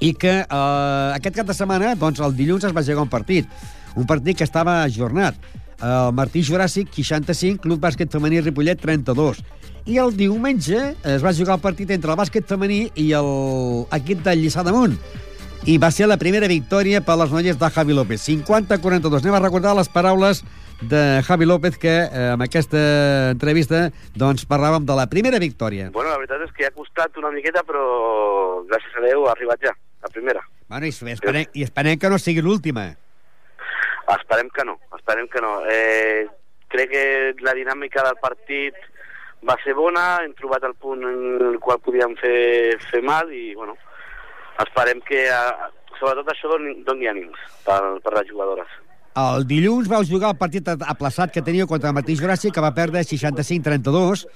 A: i que eh, aquest cap de setmana, doncs, el dilluns es va jugar un partit un partit que estava ajornat. El Martí Juràssic, 65, Club Bàsquet Femení Ripollet, 32. I el diumenge es va jugar el partit entre el bàsquet femení i l'equip del Lliçà d'Amunt. I va ser la primera victòria per les noies de Javi López. 50-42. Anem a recordar les paraules de Javi López que eh, amb aquesta entrevista doncs parlàvem de la primera victòria.
G: Bueno, la veritat és que ha costat una miqueta, però gràcies a Déu ha arribat ja, la primera.
A: Bueno, i esperem, i esperem que no sigui l'última.
G: Esperem que no, esperem que no. Eh, crec que la dinàmica del partit va ser bona, hem trobat el punt en el qual podíem fer, fer mal i, bueno, esperem que, eh, sobretot això, doni, doni ànims per, per les jugadores.
A: El dilluns vau jugar el partit aplaçat que tenia contra el Martí Juràssic, que va perdre 65-32.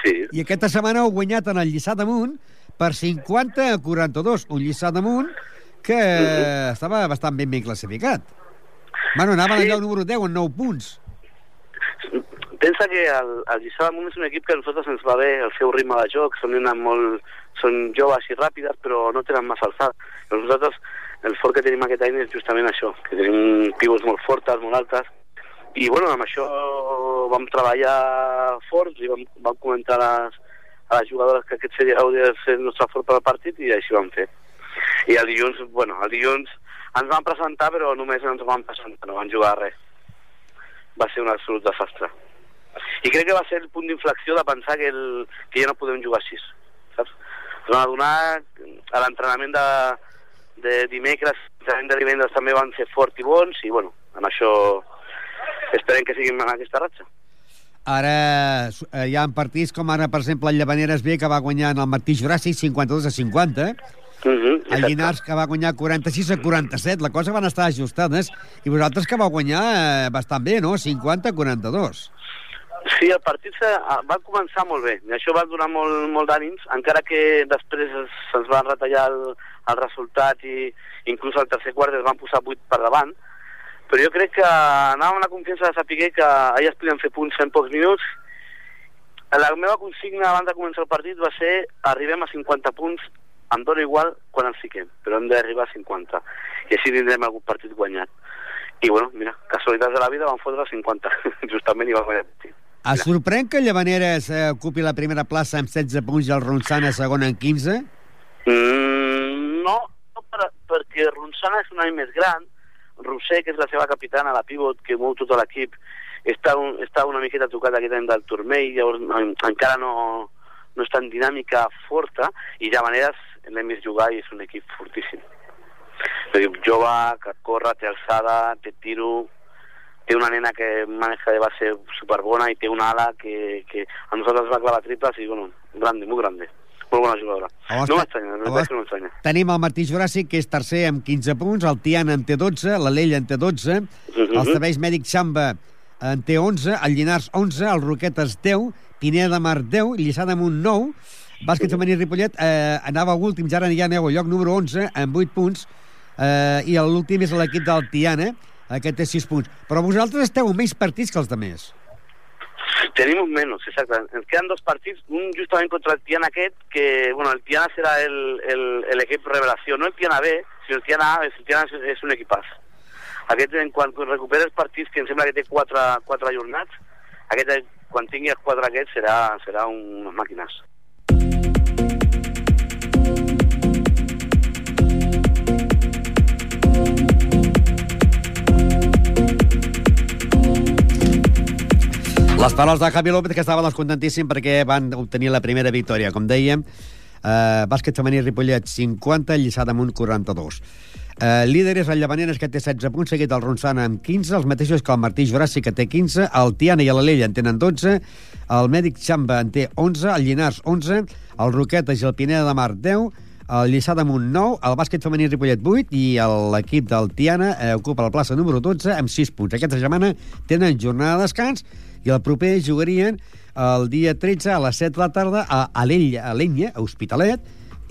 G: Sí.
A: I aquesta setmana heu guanyat en el Lliçà d'Amunt per 50 a 42. Un Lliçà d'Amunt que mm -hmm. estava bastant ben ben classificat. Bueno, anava sí. al lloc número 10 amb 9 punts.
G: Pensa que el, el Lliçà d'Amunt és un equip que a nosaltres ens va bé el seu ritme de joc, són, una molt, són joves i ràpides, però no tenen massa alçat. Nosaltres, el fort que tenim aquest any és justament això, que tenim pivots molt fortes, molt altes, i bueno, amb això vam treballar forts i vam, vam comentar a les, a les jugadores que aquest seria hauria de ser el nostre fort per al partit i així vam fer. I el dilluns, bueno, el dilluns ens van presentar, però només ens van presentar, no van jugar res. Va ser un absolut desastre. I crec que va ser el punt d'inflexió de pensar que, el, que ja no podem jugar així, saps? Ens van adonar a l'entrenament de, de dimecres, de divendres també van ser fort i bons, i bueno, amb això esperem que siguin en aquesta ratxa.
A: Ara eh, hi ha partits com ara, per exemple, el Llavaneres B, que va guanyar en el Martí Juràssic 52 a 50,
G: Uh -huh,
A: el Llinars, que va guanyar 46 a 47. La cosa van estar ajustades. I vosaltres que vau guanyar eh, bastant bé, no? 50 a 42.
G: Sí, el partit se, va començar molt bé, i això va donar molt, molt d'ànims, encara que després es- se'ns van retallar el, el resultat i inclús al tercer quart es van posar 8 per davant, però jo crec que anàvem amb la confiança de saber que allà es podien fer punts en pocs minuts. La meva consigna abans de començar el partit va ser arribem a 50 punts, em dóna igual quan ens fiquem, però hem d'arribar a 50, i així tindrem algun partit guanyat. I bueno, mira, casualitats de la vida van fotre 50, justament i va guanyar el partit.
A: Es sorprèn que el Llavaneres eh, ocupi la primera plaça amb 16 punts i el Ronçana segona amb 15?
G: Mm, no, no per, perquè Ronçana és un any més gran, Roser, que és la seva capitana, la pivot, que mou tot l'equip, està, un, està una miqueta tocat aquest any del turmell, llavors no, encara no, no està en dinàmica forta, i de maneres l'hem vist jugar i és un equip fortíssim. És dir, jove, que corre, té alçada, té tiro, té una nena que maneja de base superbona i té una ala que, que a nosaltres va clavar triples i, bueno, grande, muy grande. Molt bona jugadora.
A: Llavors,
G: No m'estranya, no m'estranya.
A: Tenim el Martí Juràssic, que és tercer amb 15 punts, el Tiana en té 12, l'Alella en té 12,
G: Mhm.
A: el Serveis Mèdic Xamba en té 11, el Llinars 11, el Roquetes 10, Pineda de Mar 10, Lliçà d'Amunt 9, Bàsquet femení Ripollet eh, anava últim, ja ara ja aneu al lloc número 11 amb 8 punts eh, i l'últim és l'equip del Tiana, aquest té 6 punts. Però vosaltres esteu menys partits que els altres.
G: Tenemos menos, exacto. Ens quedan dos partits, un justament contra el Tiana aquest, que, bueno, el Tiana serà el, el, el equip revelació, no el Tiana B, sinó el Tiana A, el Tiana és, és un equipàs. Aquest, en quan recupera els partits, que em sembla que té quatre, quatre jornats, aquest, quan tingui els quatre aquests, serà, serà un, màquines.
A: Les paraules de Javi López, que estava doncs, contentíssim perquè van obtenir la primera victòria. Com dèiem, eh, bàsquet femení Ripollet 50, Lliçà d'Amunt 42. Eh, líder és el Llavaneres, que té 16 punts, seguit el Ronçana amb 15, els mateixos que el Martí Juràssic, que té 15, el Tiana i l'Alella en tenen 12, el Mèdic Xamba en té 11, el Llinars 11, el Roquetes i el Pineda de Mar 10, el Lliçà d'Amunt 9, el bàsquet femení Ripollet 8 i l'equip del Tiana eh, ocupa la plaça número 12 amb 6 punts. Aquesta setmana tenen jornada de descans i el proper jugarien el dia 13 a les 7 de la tarda a Alella, a Lenya, a Hospitalet,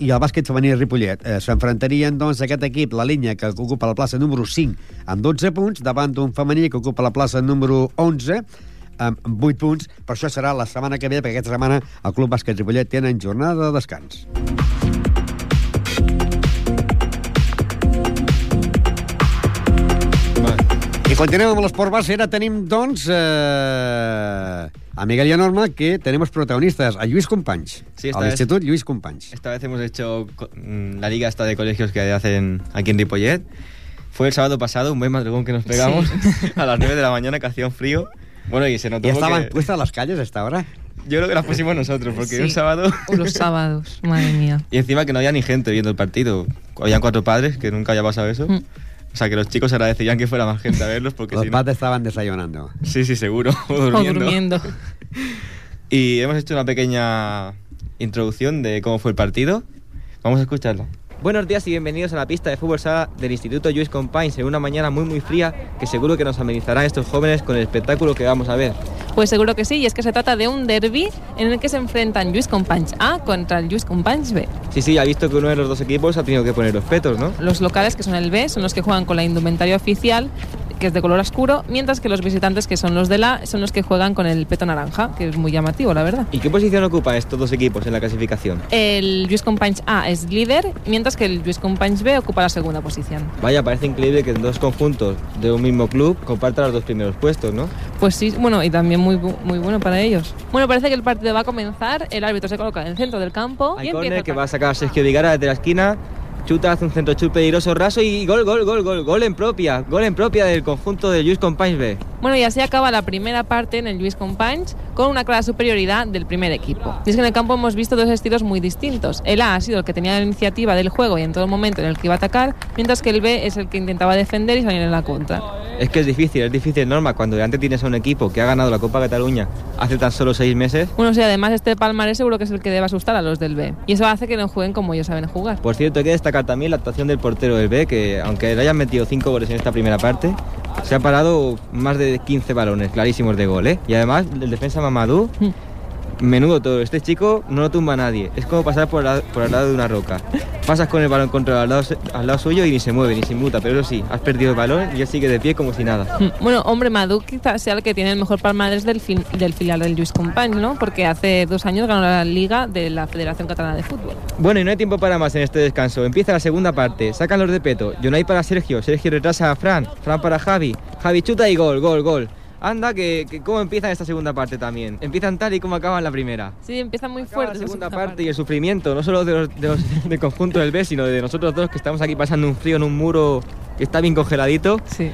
A: i el bàsquet femení Ripollet. Eh, S'enfrontarien, doncs, aquest equip, la Lenya, que ocupa la plaça número 5 amb 12 punts, davant d'un femení que ocupa la plaça número 11 amb 8 punts. Per això serà la setmana que ve, perquè aquesta setmana el Club Bàsquet Ripollet tenen jornada de descans. Continuem amb l'esport base. Ara tenim, doncs, eh, a Miguel y a Norma, que tenemos protagonistas, a Lluís Companys,
C: Sí,
A: al
C: vez-
A: Institut Lluís Companys.
C: Esta vez hemos hecho mm, la liga esta de colegios que hacen aquí en Ripollet. Fue el sábado pasado, un buen madrugón que nos pegamos a las 9 de la mañana que hacía un frío. Bueno, y se notó
A: ¿Ya estaban
C: porque-
A: puestas las calles a esta hora?
C: Yo creo que las pusimos nosotros, porque
I: Sí.
C: un sábado...
I: Los sábados, madre mía.
C: Y encima que no había ni gente viendo el partido. Habían cuatro padres, que nunca había pasado eso.
I: Mm.
C: O sea, que los chicos agradecerían que fuera más gente a verlos, porque
A: Los
C: si no...
A: padres estaban desayunando.
C: Sí, sí, seguro. O
I: O
C: durmiendo.
I: durmiendo.
C: Y hemos hecho una pequeña introducción de cómo fue el partido. Vamos a escucharla. Buenos días y bienvenidos a la pista de fútbol sala del Instituto Lluís Companys en una mañana muy muy fría que seguro que nos amenizarán estos jóvenes con el espectáculo que vamos a ver.
I: Pues seguro que sí, y es que se trata de un derby en el que se enfrentan Lluís Companys A contra el Lluís Companys B.
C: Sí, sí, ha visto que uno de los dos equipos ha tenido que poner los petos, ¿no?
I: Los locales, que son el B, son los que juegan con la indumentaria oficial, que es de color oscuro, mientras que los visitantes, que son los del A, son los que juegan con el peto naranja, que es muy llamativo, la verdad.
C: ¿Y qué posición ocupan estos dos equipos en la clasificación?
I: El Lluís Companys A es líder, mientras que el Lluís Companys B ocupa la segunda posición.
C: Vaya, parece increíble que dos conjuntos de un mismo club compartan los dos primeros puestos, ¿no?
I: Pues sí, bueno, y también muy, muy bueno para ellos. Bueno, parece que el partido va a comenzar, el árbitro se coloca en el centro del campo y
C: Hay
I: empieza
C: córner
I: a
C: que va a sacar Sergio Vigara desde la esquina. chuta, hace un centro chute peligroso, raso y gol, gol, gol, gol, gol en propia, gol en propia del conjunto de Luis Companys B.
I: Bueno, y así acaba la primera parte en el Luis Companys con una clara superioridad del primer equipo. Y es que en el campo hemos visto dos estilos muy distintos. El A ha sido el que tenía la iniciativa del juego y en todo momento en el que iba a atacar, mientras que el B es el que intentaba defender y salir en la contra.
C: Es que es difícil, es difícil, Norma, cuando delante tienes a un equipo que ha ganado la Copa Cataluña hace tan solo seis meses.
I: Bueno, sí, además este palmarés seguro que es el que debe asustar a los del B. Y eso hace que no jueguen como ellos saben jugar.
C: Por cierto, hay que destacar también la actuación del portero del B, que aunque le hayan metido cinco goles en esta primera parte, se ha parado más de 15 balones clarísimos de gol, ¿eh? Y además, el defensa Mamadou, menudo todo. Este chico no lo tumba a nadie. Es como pasar por, la- por al lado de una roca. Pasas con el balón contra al lado, al lado suyo y ni se mueve, ni se inmuta. Pero eso sí, has perdido el balón y él sigue de pie como si nada.
I: Bueno, hombre, Madu quizás sea el que tiene el mejor palmarés del, del filial del Luis Companys, ¿no? Porque hace dos años ganó la Liga de la Federación Catalana de Fútbol.
C: Bueno, y no hay tiempo para más en este descanso. Empieza la segunda parte. Sacan los de peto. Jonay para Sergio. Sergio retrasa a Fran. Fran para Javi. Javi chuta y gol, gol, gol. Anda, que, que cómo empieza esta segunda parte también. Empiezan tal y como acaban la primera.
I: Sí, empieza muy
C: Acaba
I: fuerte.
C: la segunda parte y el sufrimiento, no solo de los, de los- del conjunto del B, sino de nosotros dos que estamos aquí pasando un frío en un muro que está bien congeladito.
I: Sí.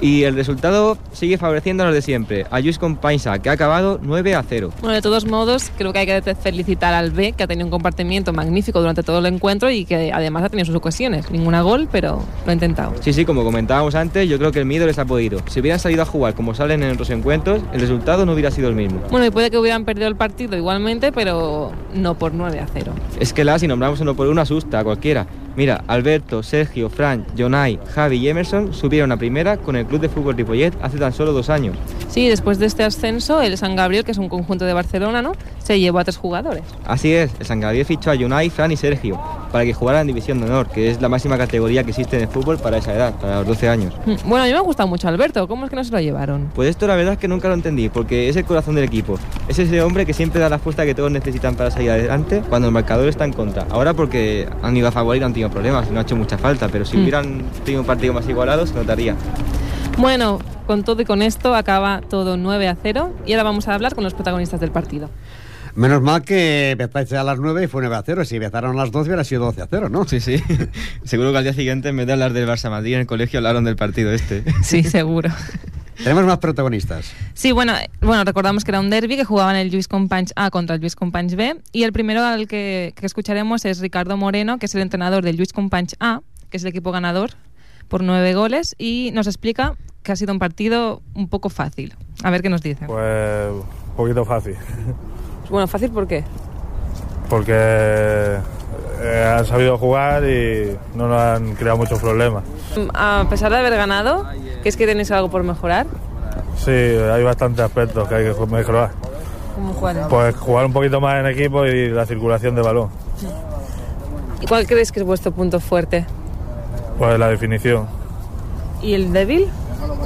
C: Y el resultado sigue favoreciendo a los de siempre. A Luis Compansa, que ha acabado 9 a 0.
I: Bueno, de todos modos, creo que hay que felicitar al B, que ha tenido un comportamiento magnífico durante todo el encuentro y que además ha tenido sus ocasiones. Ninguna gol, pero lo ha intentado.
C: Sí, sí, como comentábamos antes, yo creo que el miedo les ha podido. Si hubieran salido a jugar como salen en otros encuentros, el resultado no hubiera sido el mismo.
I: Bueno, y puede que hubieran perdido el partido igualmente, pero no por 9 a 0.
C: Es que la, si nombramos uno por uno, asusta a cualquiera. Mira, Alberto, Sergio, Fran, Jonay, Javi y Emerson subieron a primera con el Club de Fútbol Ripollet hace tan solo dos años.
I: Sí, después de este ascenso, el San Gabriel, que es un conjunto de Barcelona, ¿no? Se llevó a tres jugadores.
C: Así es, el San Gabriel fichó a Jonay, Fran y Sergio para que jugaran en División de Honor, que es la máxima categoría que existe en el fútbol para esa edad, para los 12 años.
I: Mm, Bueno, a mí me ha gustado mucho Alberto. ¿Cómo es que no se lo llevaron?
C: Pues esto la verdad es que nunca lo entendí, porque es el corazón del equipo. Es ese hombre que siempre da la fuerza que todos necesitan para salir adelante cuando el marcador está en contra. Ahora porque han ido a favor y no han tenido problemas, no ha hecho mucha falta, pero si
I: Mm.
C: hubieran tenido un partido más igualado se notaría.
I: Bueno, con todo y con esto acaba todo 9 a 0 y ahora vamos a hablar con los protagonistas del partido.
A: Menos mal que empezáis a las 9 y fue 9 a 0. Si empezaron a las 12 hubiera sido 12 a 0, ¿no?
C: Sí, sí. Seguro que al día siguiente, en vez de hablar del Barça Madrid en el colegio, hablaron del partido este.
I: Sí, seguro.
A: Tenemos más protagonistas.
I: Sí, bueno, eh, bueno, recordamos que era un derby que jugaban el Luis Companys A contra el Luis Companys B y el primero al que, que escucharemos es Ricardo Moreno, que es el entrenador del Luis Companys A, que es el equipo ganador por nueve goles y nos explica que ha sido un partido un poco fácil. A ver qué nos dice.
J: Pues un poquito fácil,
I: Bueno, fácil ¿por qué?
J: porque eh, han sabido jugar y no nos han creado muchos problemas.
I: A pesar de haber ganado, ¿qué es que tenéis algo por mejorar?
J: Sí, hay bastantes aspectos que hay que mejorar.
I: ¿Cómo jugar?
J: Pues jugar un poquito más en equipo y la circulación de balón,
I: ¿Y cuál crees que es vuestro punto fuerte?
J: pues la definición,
I: ¿Y el débil?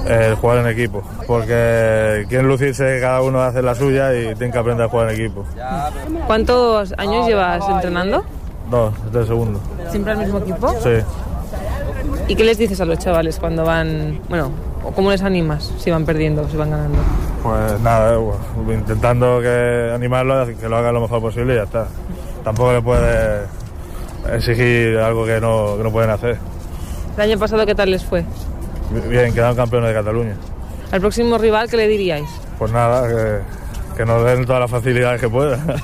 J: El jugar en equipo, porque quieren lucirse, cada uno hace la suya y tienen que aprender a jugar en equipo.
I: ¿Cuántos años llevas entrenando?
J: Dos, este segundo.
I: ¿Siempre al mismo equipo?
J: Sí.
I: ¿Y qué les dices a los chavales cuando van, bueno, o cómo les animas si van perdiendo o si van ganando?
J: Pues nada, eh, bueno, intentando que animarlo, que lo hagan lo mejor posible y ya está. Tampoco le puedes exigir algo que no, que no pueden hacer.
I: ¿El año pasado qué tal les fue?
J: Bien, quedaron campeones de Cataluña.
I: Al próximo rival, ¿qué le diríais?
J: Pues nada, que, que nos den todas las facilidades que puedan.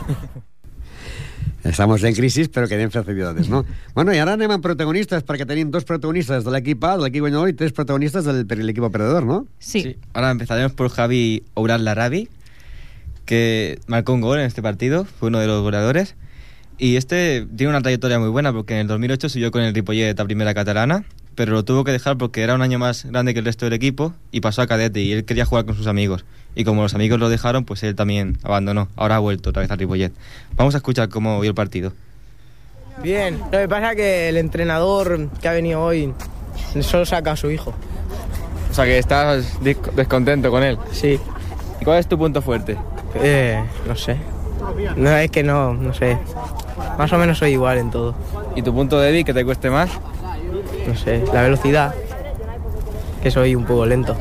A: Estamos en crisis, però que anem facilitats, no? bueno, i ara anem amb protagonistes, perquè tenim dos protagonistes de l'equip A, de l'equip guanyador, i tres protagonistes del, per l'equip perdedor, ¿no?
I: Sí.
C: Ahora empezaremos por Javi Oural Larabi, que marcó un gol en este partido, fue uno de los goleadores. Y este tiene una trayectoria muy buena porque en el 2008 subió con el Ripollet a primera catalana, pero lo tuvo que dejar porque era un año más grande que el resto del equipo y pasó a cadete y él quería jugar con sus amigos. Y como los amigos lo dejaron, pues él también abandonó. Ahora ha vuelto otra vez al Ripollet. Vamos a escuchar cómo vio el partido.
K: Bien, lo que pasa es que el entrenador que ha venido hoy solo saca a su hijo.
C: O sea que estás descontento con él.
K: Sí.
C: ¿Y cuál es tu punto fuerte?
K: Eh, no sé. No, es que no, no sé. Más o menos soy igual en todo.
C: ¿Y tu punto débil que te cueste más?
K: No sé, la velocidad. Que soy un poco lento.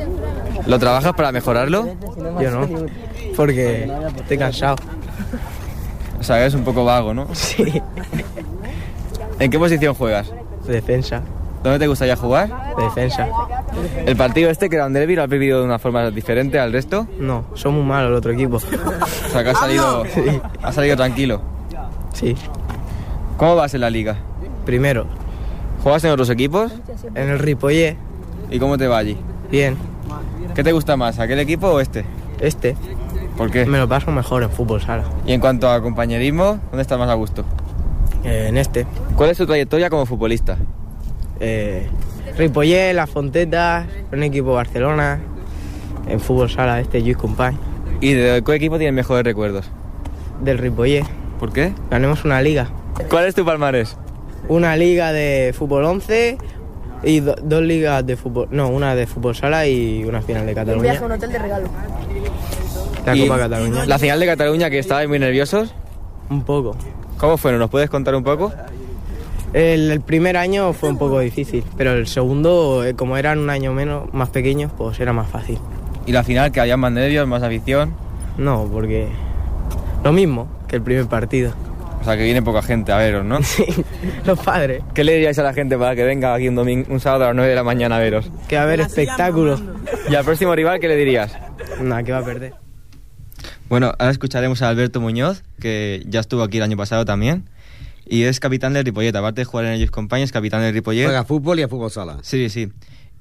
C: ¿Lo trabajas para mejorarlo?
K: Yo no. Porque estoy cansado.
C: O sea, eres un poco vago, ¿no?
K: Sí.
C: ¿En qué posición juegas?
K: Defensa.
C: ¿Dónde te gustaría jugar?
K: Defensa.
C: ¿El partido este, que era un derbi, lo has vivido de una forma diferente al resto?
K: No, son muy malos el otro equipo.
C: O sea, que has salido,
K: Sí.
C: has salido tranquilo.
K: Sí.
C: ¿Cómo vas en la liga?
K: Primero.
C: ¿Juegas en otros equipos?
K: En el Ripollé.
C: ¿Y cómo te va allí?
K: Bien.
C: ¿Qué te gusta más, aquel equipo o este?
K: Este.
C: ¿Por qué?
K: Me lo paso mejor en fútbol sala.
C: Y en cuanto a compañerismo, ¿dónde estás más a gusto?
K: Eh, en este.
C: ¿Cuál es tu trayectoria como futbolista?
K: Eh, Ripollé, La Fonteta, un equipo Barcelona. En fútbol sala, este Lluís Company.
C: ¿Y de qué equipo tienes mejores recuerdos?
K: Del Ripollé.
C: ¿Por qué?
K: Ganemos una liga.
C: ¿Cuál es tu palmarés?
K: Una liga de fútbol 11 y do- dos ligas de fútbol. No, una de fútbol sala y una final de
L: Un
K: Cataluña.
L: viaje a un hotel de regalo.
K: La
C: ¿Y
K: Copa Cataluña.
C: La final de Cataluña, que estabais muy nerviosos.
K: Un poco.
C: ¿Cómo fue? ¿Nos puedes contar un poco?
K: El, el primer año fue un poco difícil, pero el segundo, eh, como eran un año menos, más pequeños, pues era más fácil.
C: ¿Y la final, que había más nervios, más afición?
K: No, porque lo mismo que el primer partido.
C: O sea, que viene poca gente a veros, ¿no?
K: Sí, los padres.
C: ¿Qué le diríais a la gente para que venga aquí un, domingo, un sábado a las 9 de la mañana a veros?
K: Que va a haber espectáculo.
C: ¿Y al próximo rival qué le dirías?
K: Nada, que va a perder.
C: Bueno, ahora escucharemos a Alberto Muñoz, que ya estuvo aquí el año pasado también. Y es capitán del Ripollet. Aparte de jugar en el Youth Company, es capitán del Ripollet.
A: Juega a fútbol y a fútbol sala.
C: Sí, sí.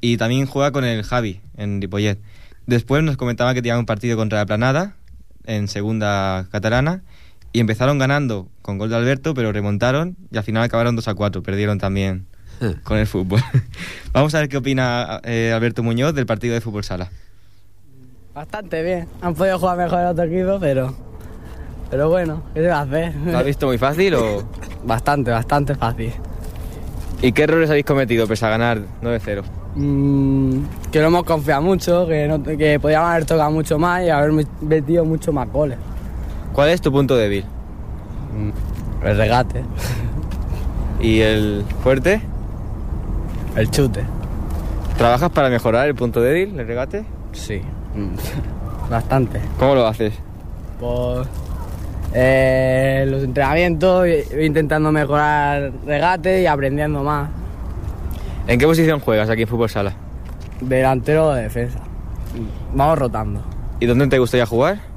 C: Y también juega con el Javi en Ripollet. Después nos comentaba que tenía un partido contra la Planada en segunda catalana y empezaron ganando con gol de Alberto, pero remontaron y al final acabaron 2 a 4. Perdieron también con el fútbol. Vamos a ver qué opina eh, Alberto Muñoz del partido de fútbol sala.
M: Bastante bien. Han podido jugar mejor el otro equipo, pero. Pero bueno, ¿qué se va a hacer?
C: ¿Lo has visto muy fácil o...?
M: Bastante, bastante fácil.
C: ¿Y qué errores habéis cometido pese a ganar 9-0?
M: Mm, que no hemos confiado mucho, que, no, que podíamos haber tocado mucho más y haber metido mucho más goles.
C: ¿Cuál es tu punto débil?
M: El regate.
C: ¿Y el fuerte?
M: El chute.
C: ¿Trabajas para mejorar el punto débil, el regate?
M: Sí, mm, bastante.
C: ¿Cómo lo haces?
M: Pues eh, los entrenamientos, intentando mejorar regate y aprendiendo más.
C: ¿En qué posición juegas aquí en Fútbol Sala?
M: Delantero o defensa. Vamos rotando.
C: ¿Y dónde te gustaría jugar?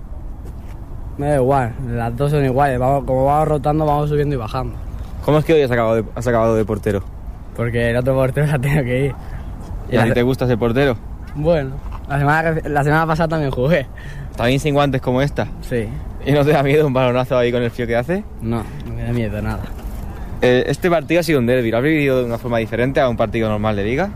M: Me da igual, las dos son iguales. Vamos, como vamos rotando, vamos subiendo y bajando.
C: ¿Cómo es que hoy has acabado de, has acabado de portero?
M: Porque el otro portero ha tenido que ir.
C: ¿Y a ti te gusta ser portero?
M: Bueno, la semana, la semana pasada también jugué.
C: ¿También sin guantes como esta?
M: Sí.
C: ¿Y no te da miedo un balonazo ahí con el frío que hace?
M: No, no me da miedo nada.
C: Eh, este partido ha sido un derby. ¿Lo has vivido de una forma diferente a un partido normal de liga?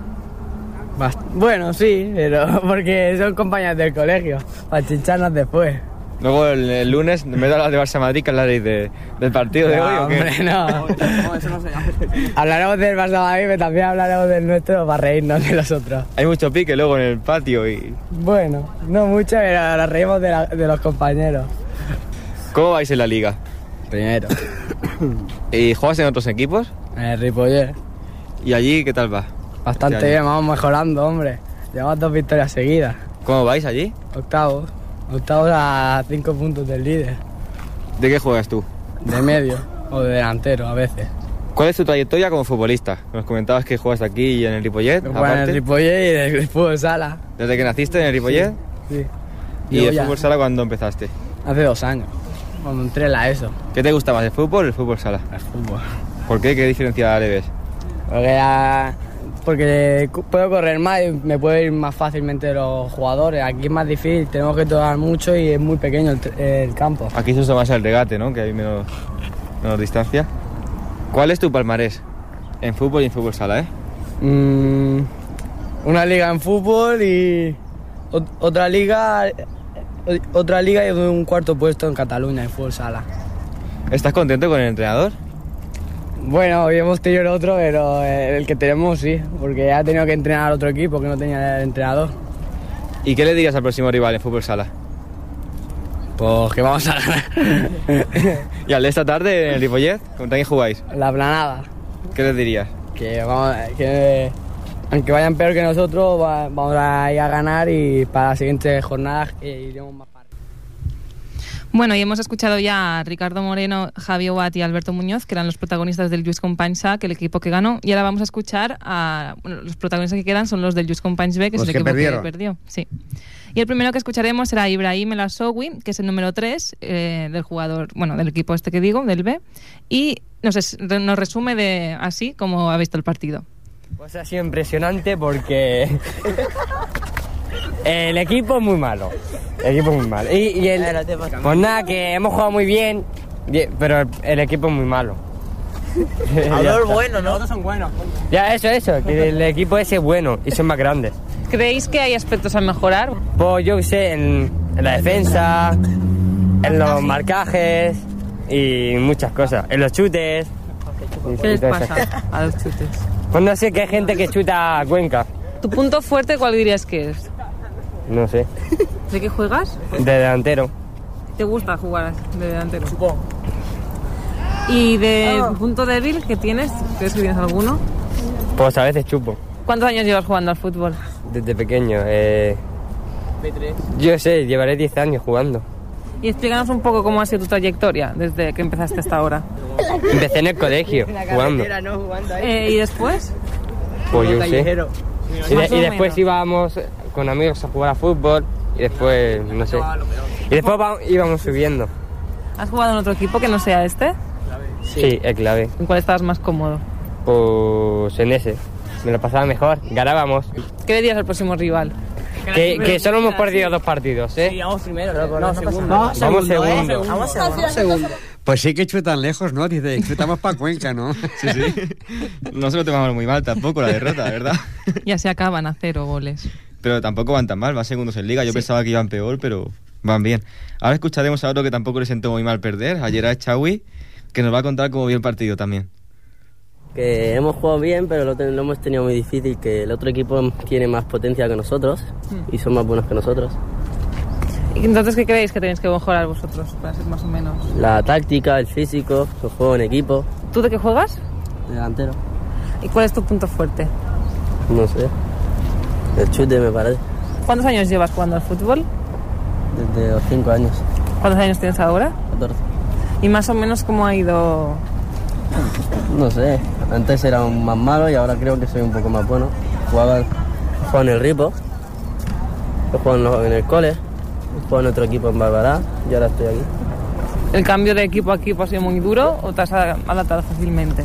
M: Bast- bueno, sí, pero porque son compañeros del colegio, para chincharnos después.
C: Luego el, el lunes, vez de hablar de Barça Madrid, que hablaréis de, del partido de
M: No,
C: hoy o qué?
M: hombre, no. hablaremos del Barça Madrid, pero también hablaremos del nuestro para reírnos de los otros.
C: Hay mucho pique luego en el patio y...
M: Bueno, no mucho, pero nos reímos de, la- de los compañeros.
C: ¿Cómo vais en la liga?
M: Primero.
C: ¿Y juegas en otros equipos?
M: En el Ripollet.
C: ¿Y allí qué tal va?
M: Bastante
C: Este
M: bien, vamos mejorando, hombre. Llevamos dos victorias seguidas.
C: ¿Cómo vais allí?
M: Octavos. Octavos a cinco puntos del líder.
C: ¿De qué juegas tú?
M: De medio o de delantero a veces.
C: ¿Cuál es tu trayectoria como futbolista? Nos comentabas que juegas aquí y en el Ripollet,
M: Juego en el. Ripollet y del fútbol sala.
C: ¿Desde que naciste en el Ripollet?
M: Sí.
C: ¿Y
M: Llevo
C: de
M: ya-
C: fútbol sala cuándo empezaste?
M: Hace dos años. Cuando entré en la ESO.
C: ¿Qué te gusta más, el fútbol o el fútbol sala?
M: El fútbol.
C: ¿Por qué? ¿Qué diferencia le ves?
M: Porque, ya- porque puedo correr más y me puedo ir más fácilmente de los jugadores. Aquí es más difícil, tenemos que tocar mucho y es muy pequeño el, campo.
C: Aquí se usa más el regate, ¿no? Que hay menos, menos distancia. ¿Cuál es tu palmarés? En fútbol y en fútbol sala, ¿eh?
M: Mm, una liga en fútbol y ot- otra liga o- otra liga y un cuarto puesto en Cataluña en fútbol sala.
C: ¿Estás contento con el entrenador?
M: Bueno, hoy hemos tenido el otro, pero eh, el que tenemos sí, porque ya ha tenido que entrenar al otro equipo que no tenía el entrenador.
C: ¿Y qué le dirías al próximo rival en fútbol sala?
M: Pues que vamos a ganar.
C: ¿Y al de esta tarde en el Ripollet? ¿Contra quién jugáis?
M: La planada.
C: ¿Qué les dirías?
M: Que vamos, que aunque vayan peor que nosotros, va- vamos a ir a ganar y para las siguientes jornadas iremos más
I: Bueno, y hemos escuchado ya a Ricardo Moreno, Javi Obat y Alberto Muñoz, que eran los protagonistas del Lluís Companys A, que el equipo que ganó. Y ahora vamos a escuchar a... Bueno, los protagonistas que quedan son los del Lluís Companys B, que
A: Los
I: es el
A: que
I: equipo
A: perdieron.
I: que perdió. Sí. Y el primero que escucharemos será Ibrahim El Asowi, que es el número 3 del jugador, bueno, del equipo este que digo, del B. Y nos, es- nos resume de así como ha visto el partido.
N: Pues ha sido impresionante porque el equipo es muy malo. El equipo es muy malo. Y, y el, pues nada, que hemos jugado muy bien, pero el, el equipo es muy malo.
L: Hablar bueno, ¿no?
N: Todos son buenos. Ya, eso, eso, que el equipo ese es bueno y son más grandes.
I: ¿Creéis que hay aspectos a mejorar?
N: Pues yo qué sé, en, en la defensa, en los marcajes y muchas cosas. En los chutes.
I: ¿Qué les pasa a los chutes?
N: Pues no sé, que hay gente que chuta a Cuenca.
I: ¿Tu punto fuerte cuál dirías que es?
N: No sé.
I: ¿De qué juegas?
N: De delantero.
I: ¿Te gusta jugar de delantero? Supongo. ¿Y de punto débil que tienes? ¿Crees que tienes alguno?
N: Pues a veces chupo.
I: ¿Cuántos años llevas jugando al fútbol?
N: Desde pequeño. Eh, yo sé, llevaré 10 años jugando.
I: Y explícanos un poco cómo ha sido tu trayectoria desde que empezaste hasta ahora.
N: Empecé en el colegio jugando.
I: Eh, ¿Y después?
N: Pues yo sé. Y, de- después íbamos con amigos a jugar a fútbol y después, no sé. Y después va- íbamos subiendo.
I: ¿Has jugado en otro equipo que no sea este?
N: Sí, el clave.
I: ¿En cuál estabas más cómodo?
N: Pues en ese. Me lo pasaba mejor. Ganábamos.
I: ¿Qué le dirías al próximo rival?
N: Que, que solo hemos perdido dos partidos, ¿eh?
L: vamos primero, no, segundo.
N: Vamos segundo.
L: Vamos segundo.
A: Pues sí que chutan lejos, ¿no? Dice, chutamos para Cuenca, ¿no?
C: Sí, sí. No se lo tomamos muy mal tampoco la derrota, verdad.
I: Ya se acaban a cero goles.
C: Pero tampoco van tan mal, van segundos en liga. Yo pensaba que iban peor, pero van bien. Ahora escucharemos a otro que tampoco le sentó muy mal perder, a Gerard Chawi, que nos va a contar cómo vio el partido también.
O: Que hemos jugado bien, pero lo, ten- lo hemos tenido muy difícil, que el otro equipo tiene más potencia que nosotros y son más buenos que nosotros.
I: ¿Y entonces qué creéis que tenéis que mejorar vosotros para ser más o menos?
O: La táctica, el físico, el juego en equipo,
I: ¿Tú de qué juegas?
O: delantero,
I: ¿Y cuál es tu punto fuerte?
O: no sé. El chute me parece,
I: ¿Cuántos años llevas jugando al fútbol?
O: desde los 5 años,
I: ¿Cuántos años tienes ahora?
O: 14.
I: ¿Y más o menos cómo ha ido?
O: No sé, antes era más malo y ahora creo que soy un poco más bueno. Jugaba, jugaba en el Ripo, he jugado en, el cole, he jugado en otro equipo en Barbará y ahora estoy aquí.
I: ¿El cambio de equipo a equipo ha sido muy duro o te has adaptado fácilmente?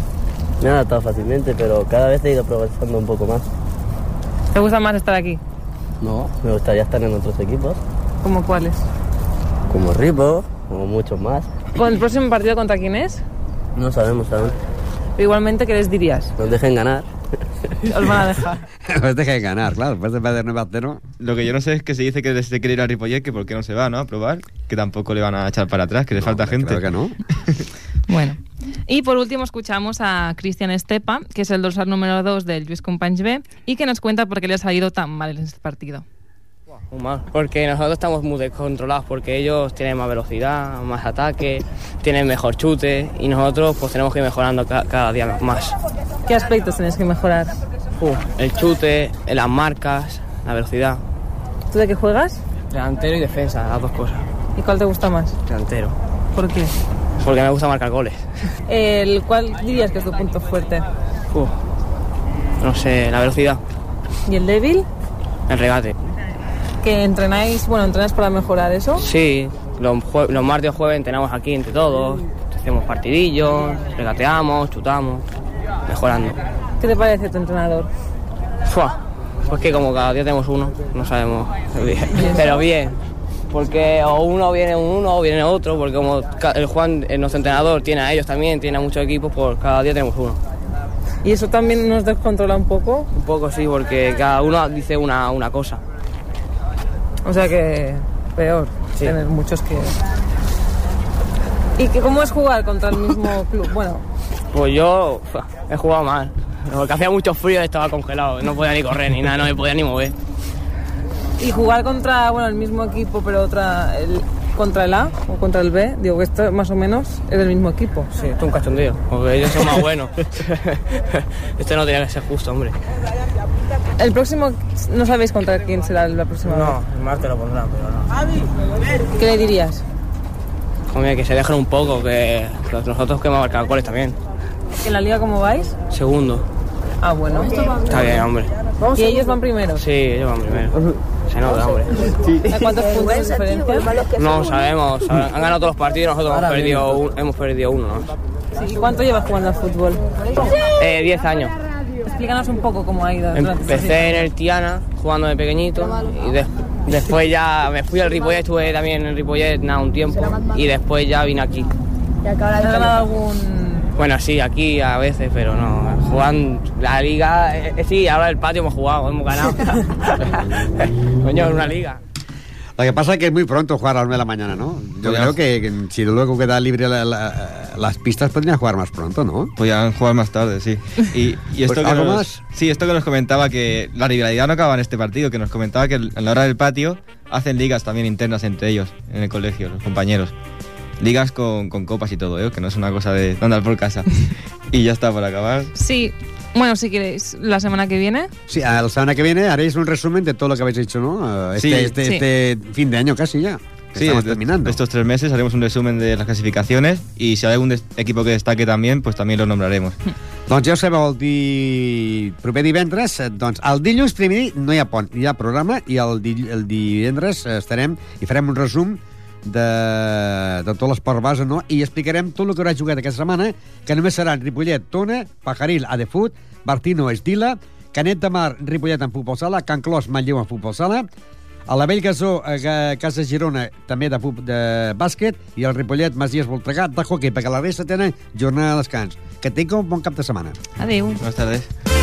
O: Me he adaptado fácilmente, pero cada vez he ido progresando un poco más.
I: ¿Te gusta más estar aquí?
O: No, me gustaría estar en otros equipos,
I: ¿Cómo cuáles?
O: como Ripo, como muchos más.
I: ¿Con el próximo partido contra quién es?
O: No sabemos aún.
I: Pero igualmente, ¿qué les dirías?
O: Nos dejen ganar.
I: Os van a dejar.
A: Pues deja de ganar, claro. Después de perder 9 a 0.
C: Lo que yo no sé es que se dice que se quiere ir a Ripollet, que por qué no se va, ¿no? A probar, que tampoco le van a echar para atrás, que le falta gente.
A: Claro que no.
I: Bueno. Y por último escuchamos a Cristian Estepa, que es el dorsal número 2 del Lluís Companys B, y que nos cuenta por qué le ha salido tan mal en este partido.
K: Muy mal, porque nosotros estamos muy descontrolados, porque ellos tienen más velocidad, más ataque, tienen mejor chute y nosotros pues tenemos que ir mejorando ca- cada día más.
I: ¿Qué aspectos tenéis que mejorar?
K: Uh, el chute, las marcas, la velocidad.
I: ¿Tú de qué juegas?
K: Delantero y defensa, las dos cosas.
I: ¿Y cuál te gusta más?
K: Delantero.
I: ¿Por qué?
K: Porque me gusta marcar goles.
I: El ¿Cuál dirías que es tu punto fuerte?
K: Uh, no sé, la velocidad,
I: ¿Y el débil?
K: el regate.
I: ¿Que entrenáis, bueno, entrenáis para mejorar eso?
K: Sí, los, jue- los martes o jueves entrenamos aquí entre todos, hacemos partidillos, regateamos, chutamos, mejorando.
I: ¿Qué te parece tu entrenador?
K: Fua, Pues que como cada día tenemos uno, no sabemos. Pero bien, porque o uno viene uno o viene otro, porque como el Juan, eh, nuestro entrenador, tiene a ellos también, tiene a muchos equipos, pues cada día tenemos uno.
I: ¿Y eso también nos descontrola un poco?
K: Un poco sí, porque cada uno dice una, una cosa.
I: O sea que peor
K: Sí.
I: tener muchos que... ¿Y que cómo es jugar contra el mismo club? Bueno,
K: Pues yo he jugado mal, porque hacía mucho frío y estaba congelado, no podía ni correr ni nada, no me podía ni mover.
I: Y jugar contra bueno el mismo equipo pero otra el, contra el A o contra el B, digo que esto más o menos es del mismo equipo.
K: Sí, esto es un cachondeo, porque ellos son más buenos. esto no tenía que ser justo, hombre.
I: El próximo, no sabéis contra quién será la próxima
K: No, el martes lo pondrán, pero no.
I: ¿Qué le dirías?
K: Hombre, que se dejen un poco, que que nosotros que hemos marcado goles también.
I: ¿En la liga cómo vais?
K: Segundo.
I: Ah, bueno.
K: Está bien, hombre.
I: ¿Y ellos van primero?
K: Sí, ellos van primero. Se nota, hombre.
I: ¿A cuántos puntos de diferencia?
K: No sabemos, sabe- han ganado todos los partidos, nosotros hemos perdido, un- hemos perdido uno. ¿no?
I: Sí, ¿Y cuánto llevas jugando al fútbol?
K: Eh, 10 años.
I: Explícanos un poco cómo ha ido. durante estos
K: Empecé en el Tiana, jugando de pequeñito, y de- después ya me fui al Ripollet, estuve también en el Ripollet nada, un tiempo, y después ya vine aquí.
I: ¿Has ganado algún...?
K: Bueno, sí, aquí a veces, pero no. Jugan la liga, eh, eh, sí, ahora el patio hemos jugado, hemos ganado. Coño, en una liga.
A: Lo que pasa es que es muy pronto jugar a las 9 de la mañana, ¿no? Yo
C: Pues
A: creo que, que si luego queda libre la- la- las pistas, podrían jugar más pronto, ¿no?
C: Podían jugar más tarde, sí. Y, y esto
A: Pues,
C: que
A: ¿algo
C: nos,
A: más?
C: Sí, esto que nos comentaba que la rivalidad no acaba en este partido, que nos comentaba que a la hora del patio hacen ligas también internas entre ellos, en el colegio, los compañeros. Ligas con, con copas y todo, ¿eh? que no es una cosa de andar por casa. y ya está, por acabar.
I: Sí. Bueno, si queréis, la semana que viene.
A: Sí, a la semana que viene haréis un resumen de todo lo que habéis hecho, ¿no? Este,
C: Sí.
A: este,
I: Sí.
A: este fin de año casi ya.
C: Sí,
A: estamos terminando.
C: estos tres meses haremos un resumen de las clasificaciones y si hay algún equipo que destaque también, pues también lo nombraremos.
A: Doncs ja ho sabeu, el di... proper divendres, doncs el dilluns primer no hi ha pont, hi ha programa i el, di... el divendres estarem i farem un resum de, de tot l'esport base, no? I explicarem tot el que haurà jugat aquesta setmana, que només seran Ripollet, Tona, Pajaril, Adefut, Martino, Estila, Canet de Mar, Ripollet en futbol sala, Can Clos, Manlleu en futbol sala, a la Vell Gasó, a Ga- Casa Girona, també de, de bàsquet, i el Ripollet, Masies, Voltregà, de hockey, perquè la resta tenen jornada de descans. Que tingueu un bon cap de setmana.
I: Adéu.
C: Buenas tardes.